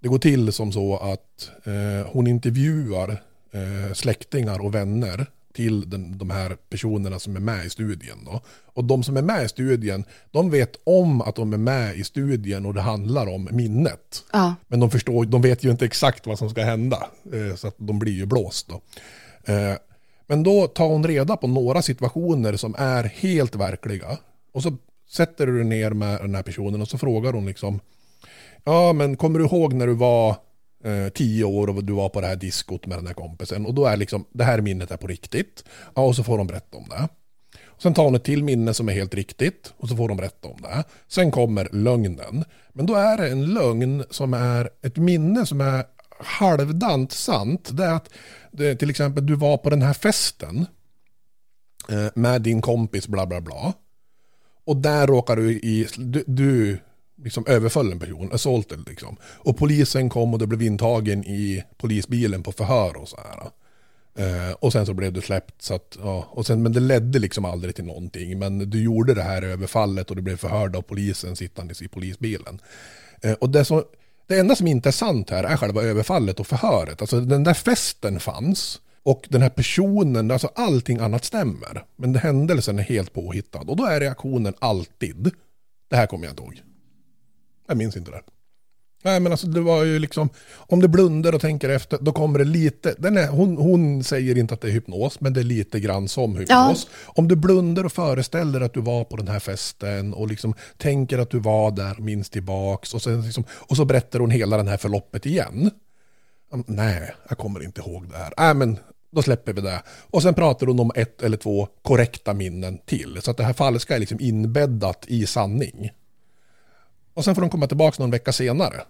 det går till som så att uh, hon intervjuar uh, släktingar och vänner till den, de här personerna som är med i studien. Då. Och de som är med i studien, de vet om att de är med i studien och det handlar om minnet. Ja. Men de, förstår, de vet ju inte exakt vad som ska hända, eh, så att de blir ju blåst. Då. Eh, men då tar hon reda på några situationer som är helt verkliga. Och så sätter du ner med den här personen och så frågar hon liksom, ja men kommer du ihåg när du var eh, tio år och du var på det här diskot med den här kompisen. Och då är liksom, det här minnet är på riktigt. Ja, och så får de berätta om det. Sen tar hon ett till minne som är helt riktigt och så får de berätta om det. Sen kommer lögnen. Men då är det en lögn som är ett minne som är halvdant sant. Det är att till exempel du var på den här festen eh, med din kompis bla bla bla. Och där råkar du i, du, du liksom överföll en person, assaulted liksom. Och polisen kom och du blev intagen i polisbilen på förhör och så här. Eh, och sen så blev du släppt så att, ja, och sen, men det ledde liksom aldrig till någonting. Men du gjorde det här överfallet och du blev förhörd av polisen sittandes i polisbilen. Eh, och det, som, det enda som inte är sant här är själva överfallet och förhöret. Alltså den där festen fanns. Och den här personen, alltså allting annat stämmer. Men händelsen är helt påhittad. Och då är reaktionen alltid, det här kommer jag inte ihåg. Jag minns inte det. Nej men alltså det var ju liksom, om du blundar och tänker efter, då kommer det lite, den är, hon, hon säger inte att det är hypnos, men det är lite grann som hypnos. Ja. Om du blundar och föreställer att du var på den här festen och liksom tänker att du var där, minns tillbaks och, sen liksom, och så berättar hon hela den här förloppet igen. Nej, jag kommer inte ihåg det här. Nej men då släpper vi det. Och sen pratar hon om ett eller två korrekta minnen till. Så att det här falska är liksom inbäddat i sanning. Och sen får de komma tillbaka någon vecka senare.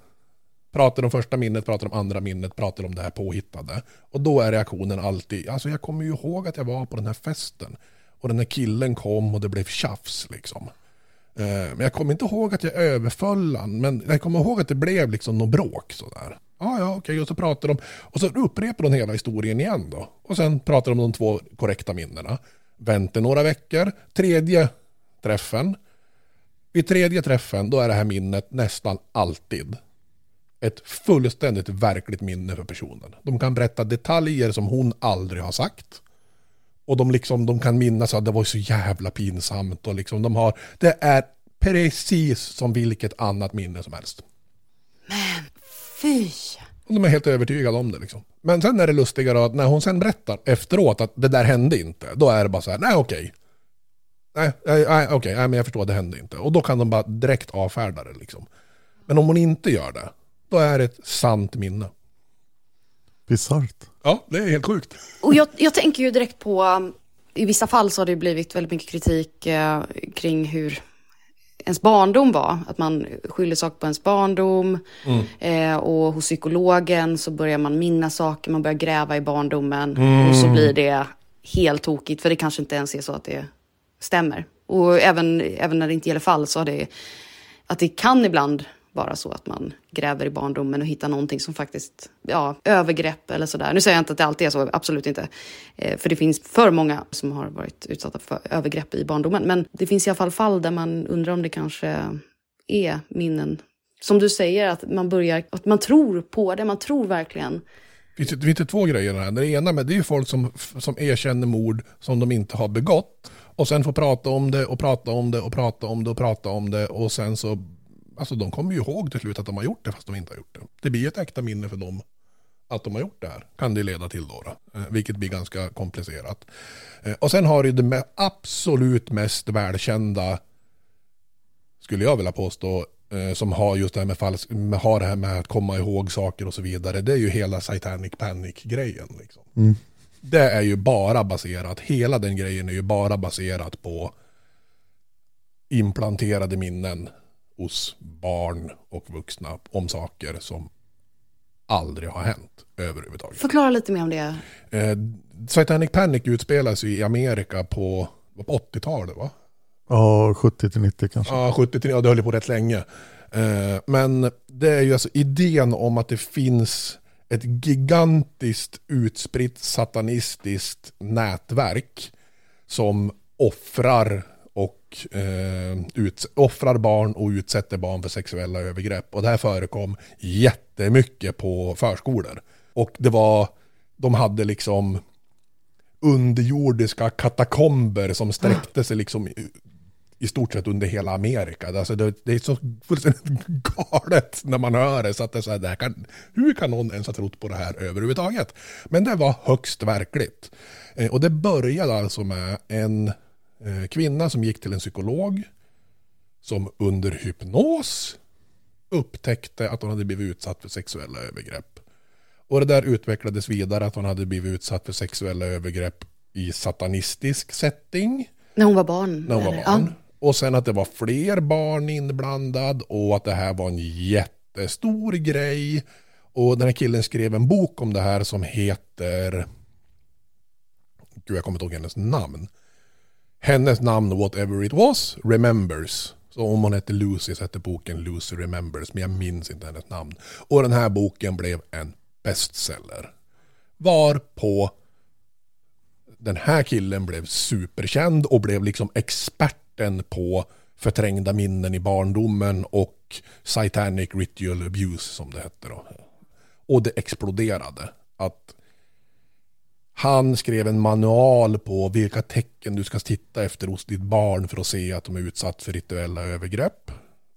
Pratar om första minnet, pratar om andra minnet, pratar om det här påhittade. Och då är reaktionen alltid, alltså jag kommer ju ihåg att jag var på den här festen. Och den här killen kom och det blev tjafs liksom. Eh, men jag kommer inte ihåg att jag överföll han, men jag kommer ihåg att det blev liksom något bråk sådär. Ja, ja, okej, och så pratar de, och så upprepar de hela historien igen då. Och sen pratar de om de två korrekta minnena. Väntar några veckor, tredje träffen, vid tredje träffen då är det här minnet nästan alltid ett fullständigt verkligt minne för personen. De kan berätta detaljer som hon aldrig har sagt. Och de, liksom, de kan minnas att det var så jävla pinsamt. Och liksom de har, det är precis som vilket annat minne som helst. Men fy! Och de är helt övertygade om det. Liksom. Men sen är det lustigare att när hon sen berättar efteråt att det där hände inte. Då är det bara så här, nej okej nej, nej, nej okej, nej, men jag förstår, det hände inte. Och då kan de bara direkt avfärda det liksom. Men om hon inte gör det, då är det ett sant minne. Bisarrt. Ja, det är helt sjukt. Och jag, jag tänker ju direkt på, i vissa fall så har det blivit väldigt mycket kritik eh, kring hur ens barndom var. Att man skyller saker på ens barndom. Mm. Eh, och hos psykologen så börjar man minnas saker, man börjar gräva i barndomen. Mm. Och så blir det helt tokigt, för det kanske inte ens är så att det stämmer. Och även, även när det inte gäller fall så har det, att det kan ibland vara så att man gräver i barndomen och hittar någonting som faktiskt, ja, övergrepp eller sådär. Nu säger jag inte att det alltid är så, absolut inte. Eh, för det finns för många som har varit utsatta för övergrepp i barndomen. Men det finns i alla fall fall där man undrar om det kanske är minnen. Som du säger, att man börjar, att man tror på det, man tror verkligen. Det finns, ju två grejer här. Det ena med det är ju folk som, som erkänner mord som de inte har begått. Och sen få prata om det och prata om det och prata om det och prata om det. Och sen så, alltså de kommer ju ihåg till slut att de har gjort det fast de inte har gjort det. Det blir ett äkta minne för dem att de har gjort det här. Kan det leda till då. då eh, vilket blir ganska komplicerat. Eh, och sen har du det med absolut mest välkända, skulle jag vilja påstå, eh, som har just det här med, falsk, har det här med att komma ihåg saker och så vidare. Det är ju hela Satanic Panic-grejen. Liksom. Mm. Det är ju bara baserat, hela den grejen är ju bara baserat på implanterade minnen hos barn och vuxna om saker som aldrig har hänt överhuvudtaget. Förklara lite mer om det. Eh, Satanic Panic utspelas ju i Amerika på, på 80-talet va? Ja, 70 till 90 kanske. Ja, 70 till, ja, det höll på rätt länge. Eh, men det är ju alltså idén om att det finns ett gigantiskt utspritt satanistiskt nätverk som offrar och eh, ut, offrar barn och utsätter barn för sexuella övergrepp. Och det här förekom jättemycket på förskolor. Och det var, de hade liksom underjordiska katakomber som sträckte sig liksom i, stort sett under hela Amerika. Alltså det, det är så fullständigt galet när man hör det. Så att det så här, det kan, hur kan någon ens ha trott på det här överhuvudtaget? Men det var högst verkligt. Eh, och det började alltså med en eh, kvinna som gick till en psykolog som under hypnos upptäckte att hon hade blivit utsatt för sexuella övergrepp. Och det där utvecklades vidare att hon hade blivit utsatt för sexuella övergrepp i satanistisk setting. När hon var barn? När hon var barn. Och sen att det var fler barn inblandad och att det här var en jättestor grej. Och den här killen skrev en bok om det här som heter... Gud, jag kommer inte ihåg hennes namn. Hennes namn, whatever it was, remembers. Så om hon hette Lucy så hette boken Lucy Remembers, men jag minns inte hennes namn. Och den här boken blev en bestseller. Var på den här killen blev superkänd och blev liksom expert starten på förträngda minnen i barndomen och satanic ritual abuse som det hette då. Och det exploderade. Att han skrev en manual på vilka tecken du ska titta efter hos ditt barn för att se att de är utsatt för rituella övergrepp.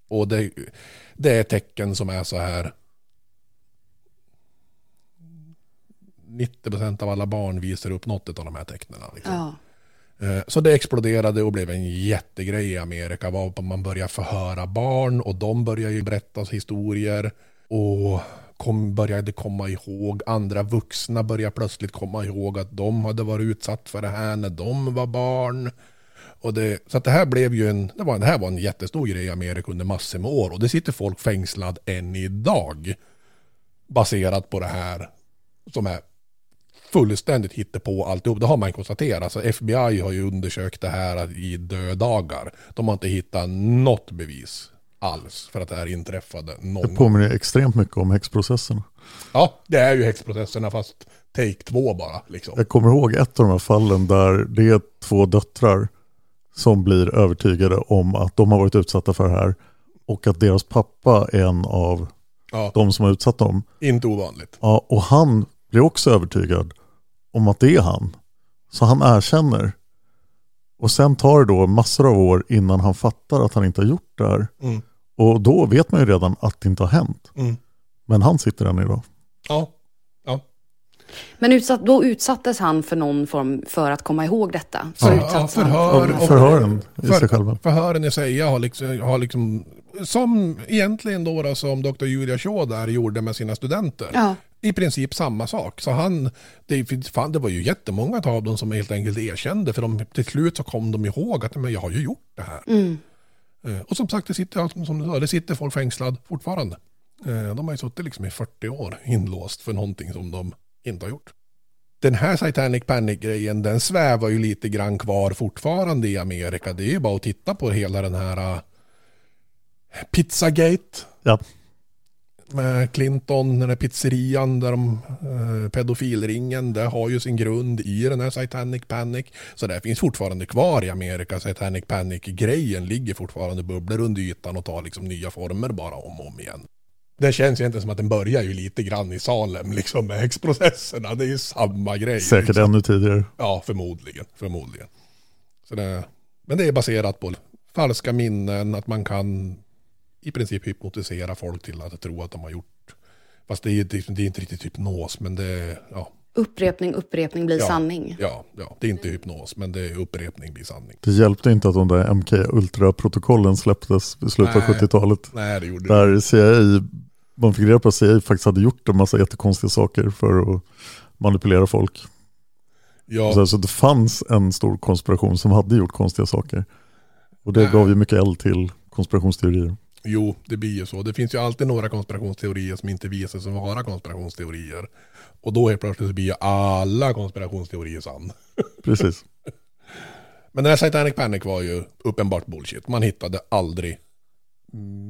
Och det, det är tecken som är så här 90% av alla barn visar upp något av de här tecknen. Liksom. Ja. Eh, så det exploderade och blev en jättegrej i Amerika. Var man började förhöra barn och de började berätta historier. Och kom, började komma ihåg, andra vuxna började plötsligt komma ihåg att de hade varit utsatt för det här när de var barn. Och det, så att det här blev ju en, det, var, det här var en jättestor grej i Amerika under massor med år. Och det sitter folk fängslad än idag. Baserat på det här som är fullständigt hittepå alltihop. Det har man konstaterat. Alltså FBI har ju undersökt det här i dödagar. De har inte hittat något bevis alls för att det här inträffade någon Det gång. påminner extremt mycket om häxprocessen. Ja, det är ju häxprocesserna fast take två bara. Liksom. Jag kommer ihåg ett av de här fallen där det är två döttrar som blir övertygade om att de har varit utsatta för det här och att deras pappa är en av Ja. de som har utsatt dem. Inte ovanligt. Ja, och han blir också övertygad om att det är han. Så han erkänner. Och sen tar det då massor av år innan han fattar att han inte har gjort det här. Mm. Och då vet man ju redan att det inte har hänt. Mm. Men han sitter än idag. Ja. ja. Men utsatt, då utsattes han för någon form för att komma ihåg detta. Så Ja, han förhör, för- och- Förhören i sig för, själva. Förhören i sig har liksom, har liksom, som egentligen då, då som Dr. Julia Shaw där gjorde med sina studenter. Ja. I princip samma sak. Så han, det, fan, det var ju jättemånga av dem som helt enkelt erkände, för de, till slut så kom de ihåg att men jag har ju gjort det här. Mm. Eh, Och som sagt, det sitter, ja, som du sa, det sitter folk fängslad fortfarande. Eh, De har ju suttit liksom i 40 år inlåst för någonting som de inte har gjort. Den här Titanic Panic-grejen, den svävar ju lite grann kvar fortfarande i Amerika. Det är ju bara att titta på hela den här uh, Pizzagate. Ja. Med Clinton, den här pizzerian där de, uh, pedofilringen, det har ju sin grund i den här Titanic Panic. Så det finns fortfarande kvar i Amerika, Titanic Panic-grejen ligger fortfarande bubblor under ytan och tar liksom nya former bara om och om igen. Det känns egentligen som att den börjar ju lite grann i Salem, liksom med häxprocesserna. Det är ju samma grej. Säkert liksom. ännu tidigare. Ja, förmodligen. förmodligen. Så det, men det är baserat på falska minnen, att man kan i princip hypnotisera folk till att tro att de har gjort. Fast det är, det är inte riktigt hypnos, men det ja. Upprepning, upprepning blir ja, sanning. Ja, ja, det är inte hypnos, men det är upprepning blir sanning. Det hjälpte inte att de där MK Ultra-protokollen släpptes i slutet av Nej. 70-talet. Nej, det gjorde Där CIA, man fick reda på att CIA faktiskt hade gjort en massa jättekonstiga saker för att manipulera folk. Ja. Så, så det fanns en stor konspiration som hade gjort konstiga saker. Och det Nej. gav ju mycket eld till konspirationsteorier. Jo, det blir ju så. Det finns ju alltid några konspirationsteorier som inte visar sig vara konspirationsteorier. Och då helt plötsligt så blir ju alla konspirationsteorier sann. Precis. Men den här Titanic Panic var ju uppenbart bullshit. Man hittade aldrig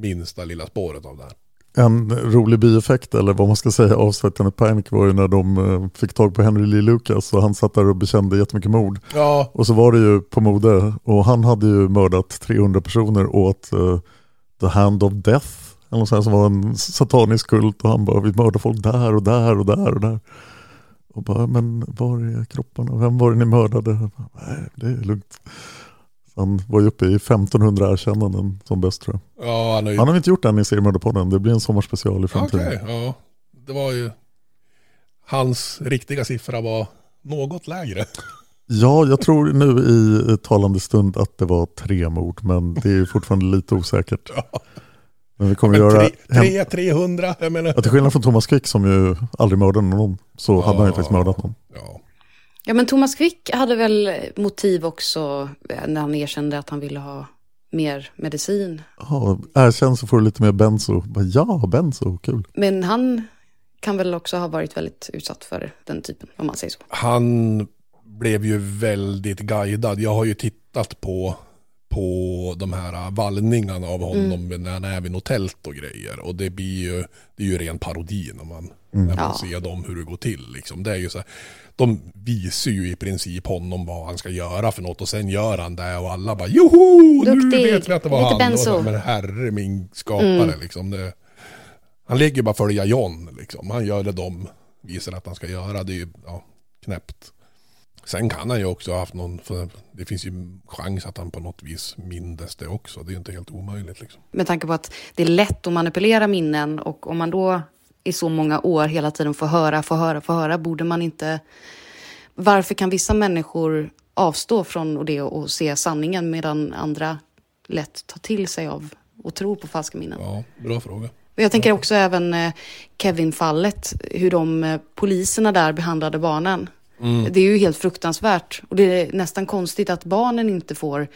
minsta lilla spåret av det här. En rolig bieffekt, eller vad man ska säga, av Titanic Panic var ju när de eh, fick tag på Henry Lee Lucas och han satt där och bekände jättemycket mord. Ja. Och så var det ju på mode och han hade ju mördat 300 personer åt eh, The Hand of Death, eller något sånt som var en satanisk kult och han bara, vi mördar folk där och där och där och där. Och bara, men var är kropparna? Vem var det ni mördade? Bara, Nej, det är lugnt. Han var ju uppe i 1500 erkännanden som bäst tror jag. Ja, han har ju... Han har vi inte gjort än i seriemördarpodden, det blir en sommarspecial i framtiden. Okej, ja. Det var ju... Hans riktiga siffra var något lägre. Ja, jag tror nu i talande stund att det var tre mord, men det är fortfarande lite osäkert. Men vi kommer Men göra... tre, tre, 300, jag menar. Ja, till skillnad från Thomas Quick som ju aldrig mördade någon, så hade han ju faktiskt mördat någon. Ja, men Thomas Quick hade väl motiv också eh, när han erkände att han ville ha mer medicin. Ja, erkänn så får du lite mer benzo. Ja, benzo, kul. Men han kan väl också ha varit väldigt utsatt för den typen, om man säger så. Han blev ju väldigt guidad. Jag har ju tittat på, på de här vallningarna av honom när han är vid något tält och grejer. Och det blir ju, det är ju ren parodi när man, Mm. när man Ja. ser dem hur det går till. Liksom. Det är ju så här, de visar ju i princip honom vad han ska göra för något och sen gör han det och alla bara joho! Nu Duktig. vet vi att det var Lite han. benzo. Och men herre min skapare Mm. liksom. Det, han ligger bara följa John liksom. Han gör det de visar att han ska göra. Det är ju ja, knäppt. Sen kan han ju också ha haft någon, för det finns ju chans att han på något vis mindes det också. Det är ju inte helt omöjligt liksom. Med tanke på att det är lätt att manipulera minnen och om man då i så många år hela tiden får höra, får höra, får höra, borde man inte... Varför kan vissa människor avstå från det och se sanningen medan andra lätt tar till sig av och tror på falska minnen? Ja, bra fråga. Jag tänker också även eh, Kevin-fallet, hur de eh, poliserna där behandlade barnen. Mm. Det är ju helt fruktansvärt. Och det är nästan konstigt att barnen inte får,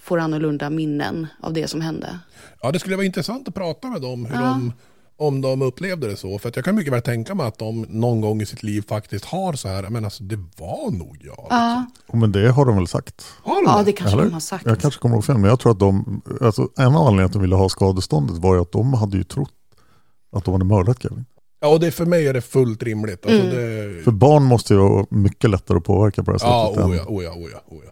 får annorlunda minnen av det som hände. Ja, det skulle vara intressant att prata med dem hur Ja. de, om de upplevde det så. För att jag kan mycket väl tänka mig att de någon gång i sitt liv faktiskt har så här, men alltså det var nog jag. Ja, Oh, men det har de väl sagt? Har de ja det kanske Eller? de har sagt. Jag kanske kommer ihåg fel, men jag tror att de, alltså, en av anledningarna att de ville ha skadeståndet var ju att de hade ju trott att de hade mördat Kevin. Ja, och det, för mig är det fullt rimligt. Alltså Mm. det, För barn måste ju vara mycket lättare att påverka på det här ja, sättet. oja, oja, oja, oja.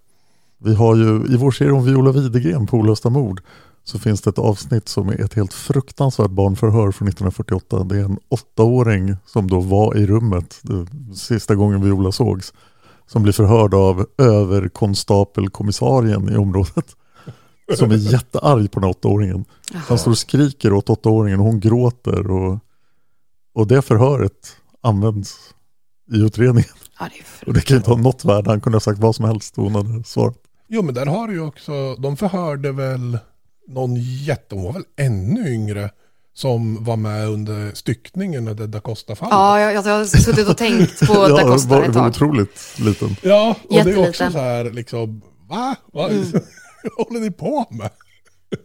Vi har ju i vår serie om Viola Widegren på Olösta mord så finns det ett avsnitt som är ett helt fruktansvärt barnförhör från 1948. Det är en åttaåring som då var i rummet det, sista gången Viola sågs som blir förhörd av överkonstapelkommissarien i området som är jättearg på den här åttaåringen. Han står och skriker åt åttaåringen och hon gråter och, och det förhöret används i utredningen. Ja, det är Och det kan inte ha något värde, han kunde ha sagt vad som helst och hon hade svarat. Jo, men där har du ju också, de förhörde väl någon jätte, hon var väl ännu yngre, som var med under styckningen när Da Costa-fallet. Ja, jag, jag har suttit och tänkt på Da Costa var, ett var tag. otroligt liten. Ja, och det är också Jätteliten. så här liksom, va? Vad Mm. håller ni på med?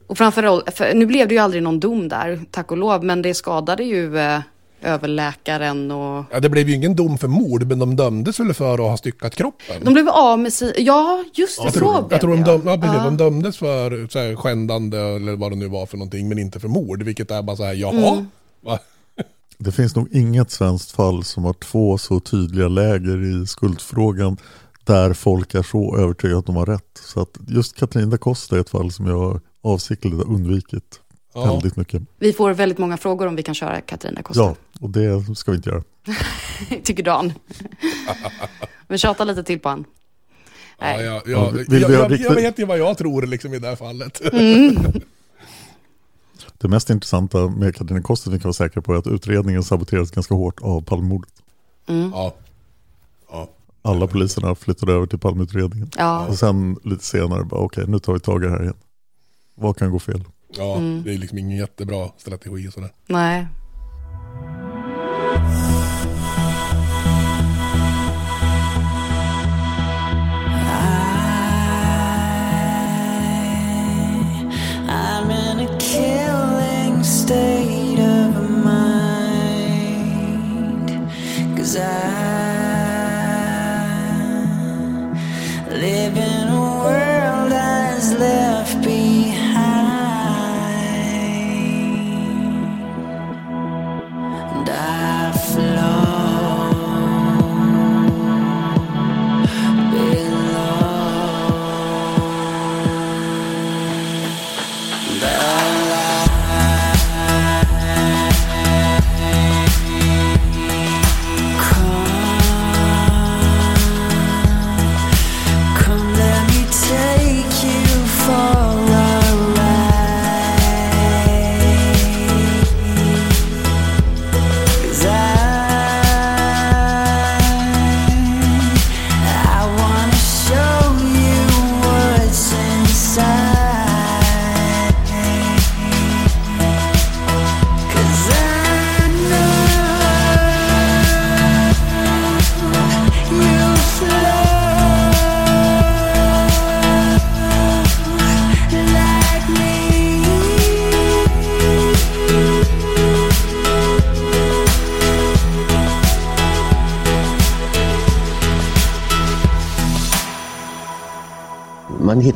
Och framförallt, för nu blev det ju aldrig någon dom där, tack och lov, men det skadade ju eh, överläkaren och... Ja, det blev ju ingen dom för mord, men de dömdes väl för att ha styckat kroppen? De blev av med sin... Ja, just det, jag så tror, blev jag tror de, döm, ja, precis, Ja. de dömdes för så här, skändande eller vad det nu var för någonting, men inte för mord, vilket är bara så här, jaha? Mm. Det finns nog inget svenskt fall som har två så tydliga läger i skuldfrågan där folk är så övertygade att de har rätt. Så att just Katrin da Costa är ett fall som jag avsiktligt har undvikit Ja. väldigt mycket. Vi får väldigt många frågor om vi kan köra Katarina Costa. Ja, och det ska vi inte göra. Tycker Dan. Men tjata lite till på han. Ja, ja, Ja, vill vi jag, jag, jag vet ju vad jag tror liksom i det här fallet. Mm. Det mest intressanta med Katarina Costa vi kan vara säkra på är att utredningen saboterades ganska hårt av Palmemordet. Mm. Ja. ja. Alla poliserna flyttade över till Palmeutredningen. Ja. Och sen lite senare, bara, okej nu tar vi tag i det här igen. Vad kan gå fel? Ja, Mm. det är liksom ingen jättebra strategi och sådär. Nej.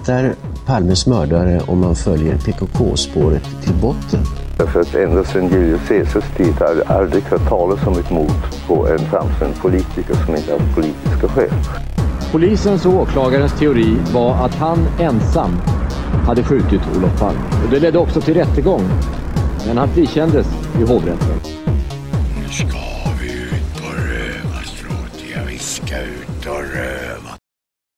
Hittar Palmes mördare om man följer PKK-spåret till botten. Därför att ända sedan Julius Caesars tid har jag aldrig hört talas om ett mord på en framstående politiker som inte haft politiska skäl. Polisens och åklagarens teori var att han ensam hade skjutit Olof Palme. Och det ledde också till rättegång. Men han frikändes i hovrätten.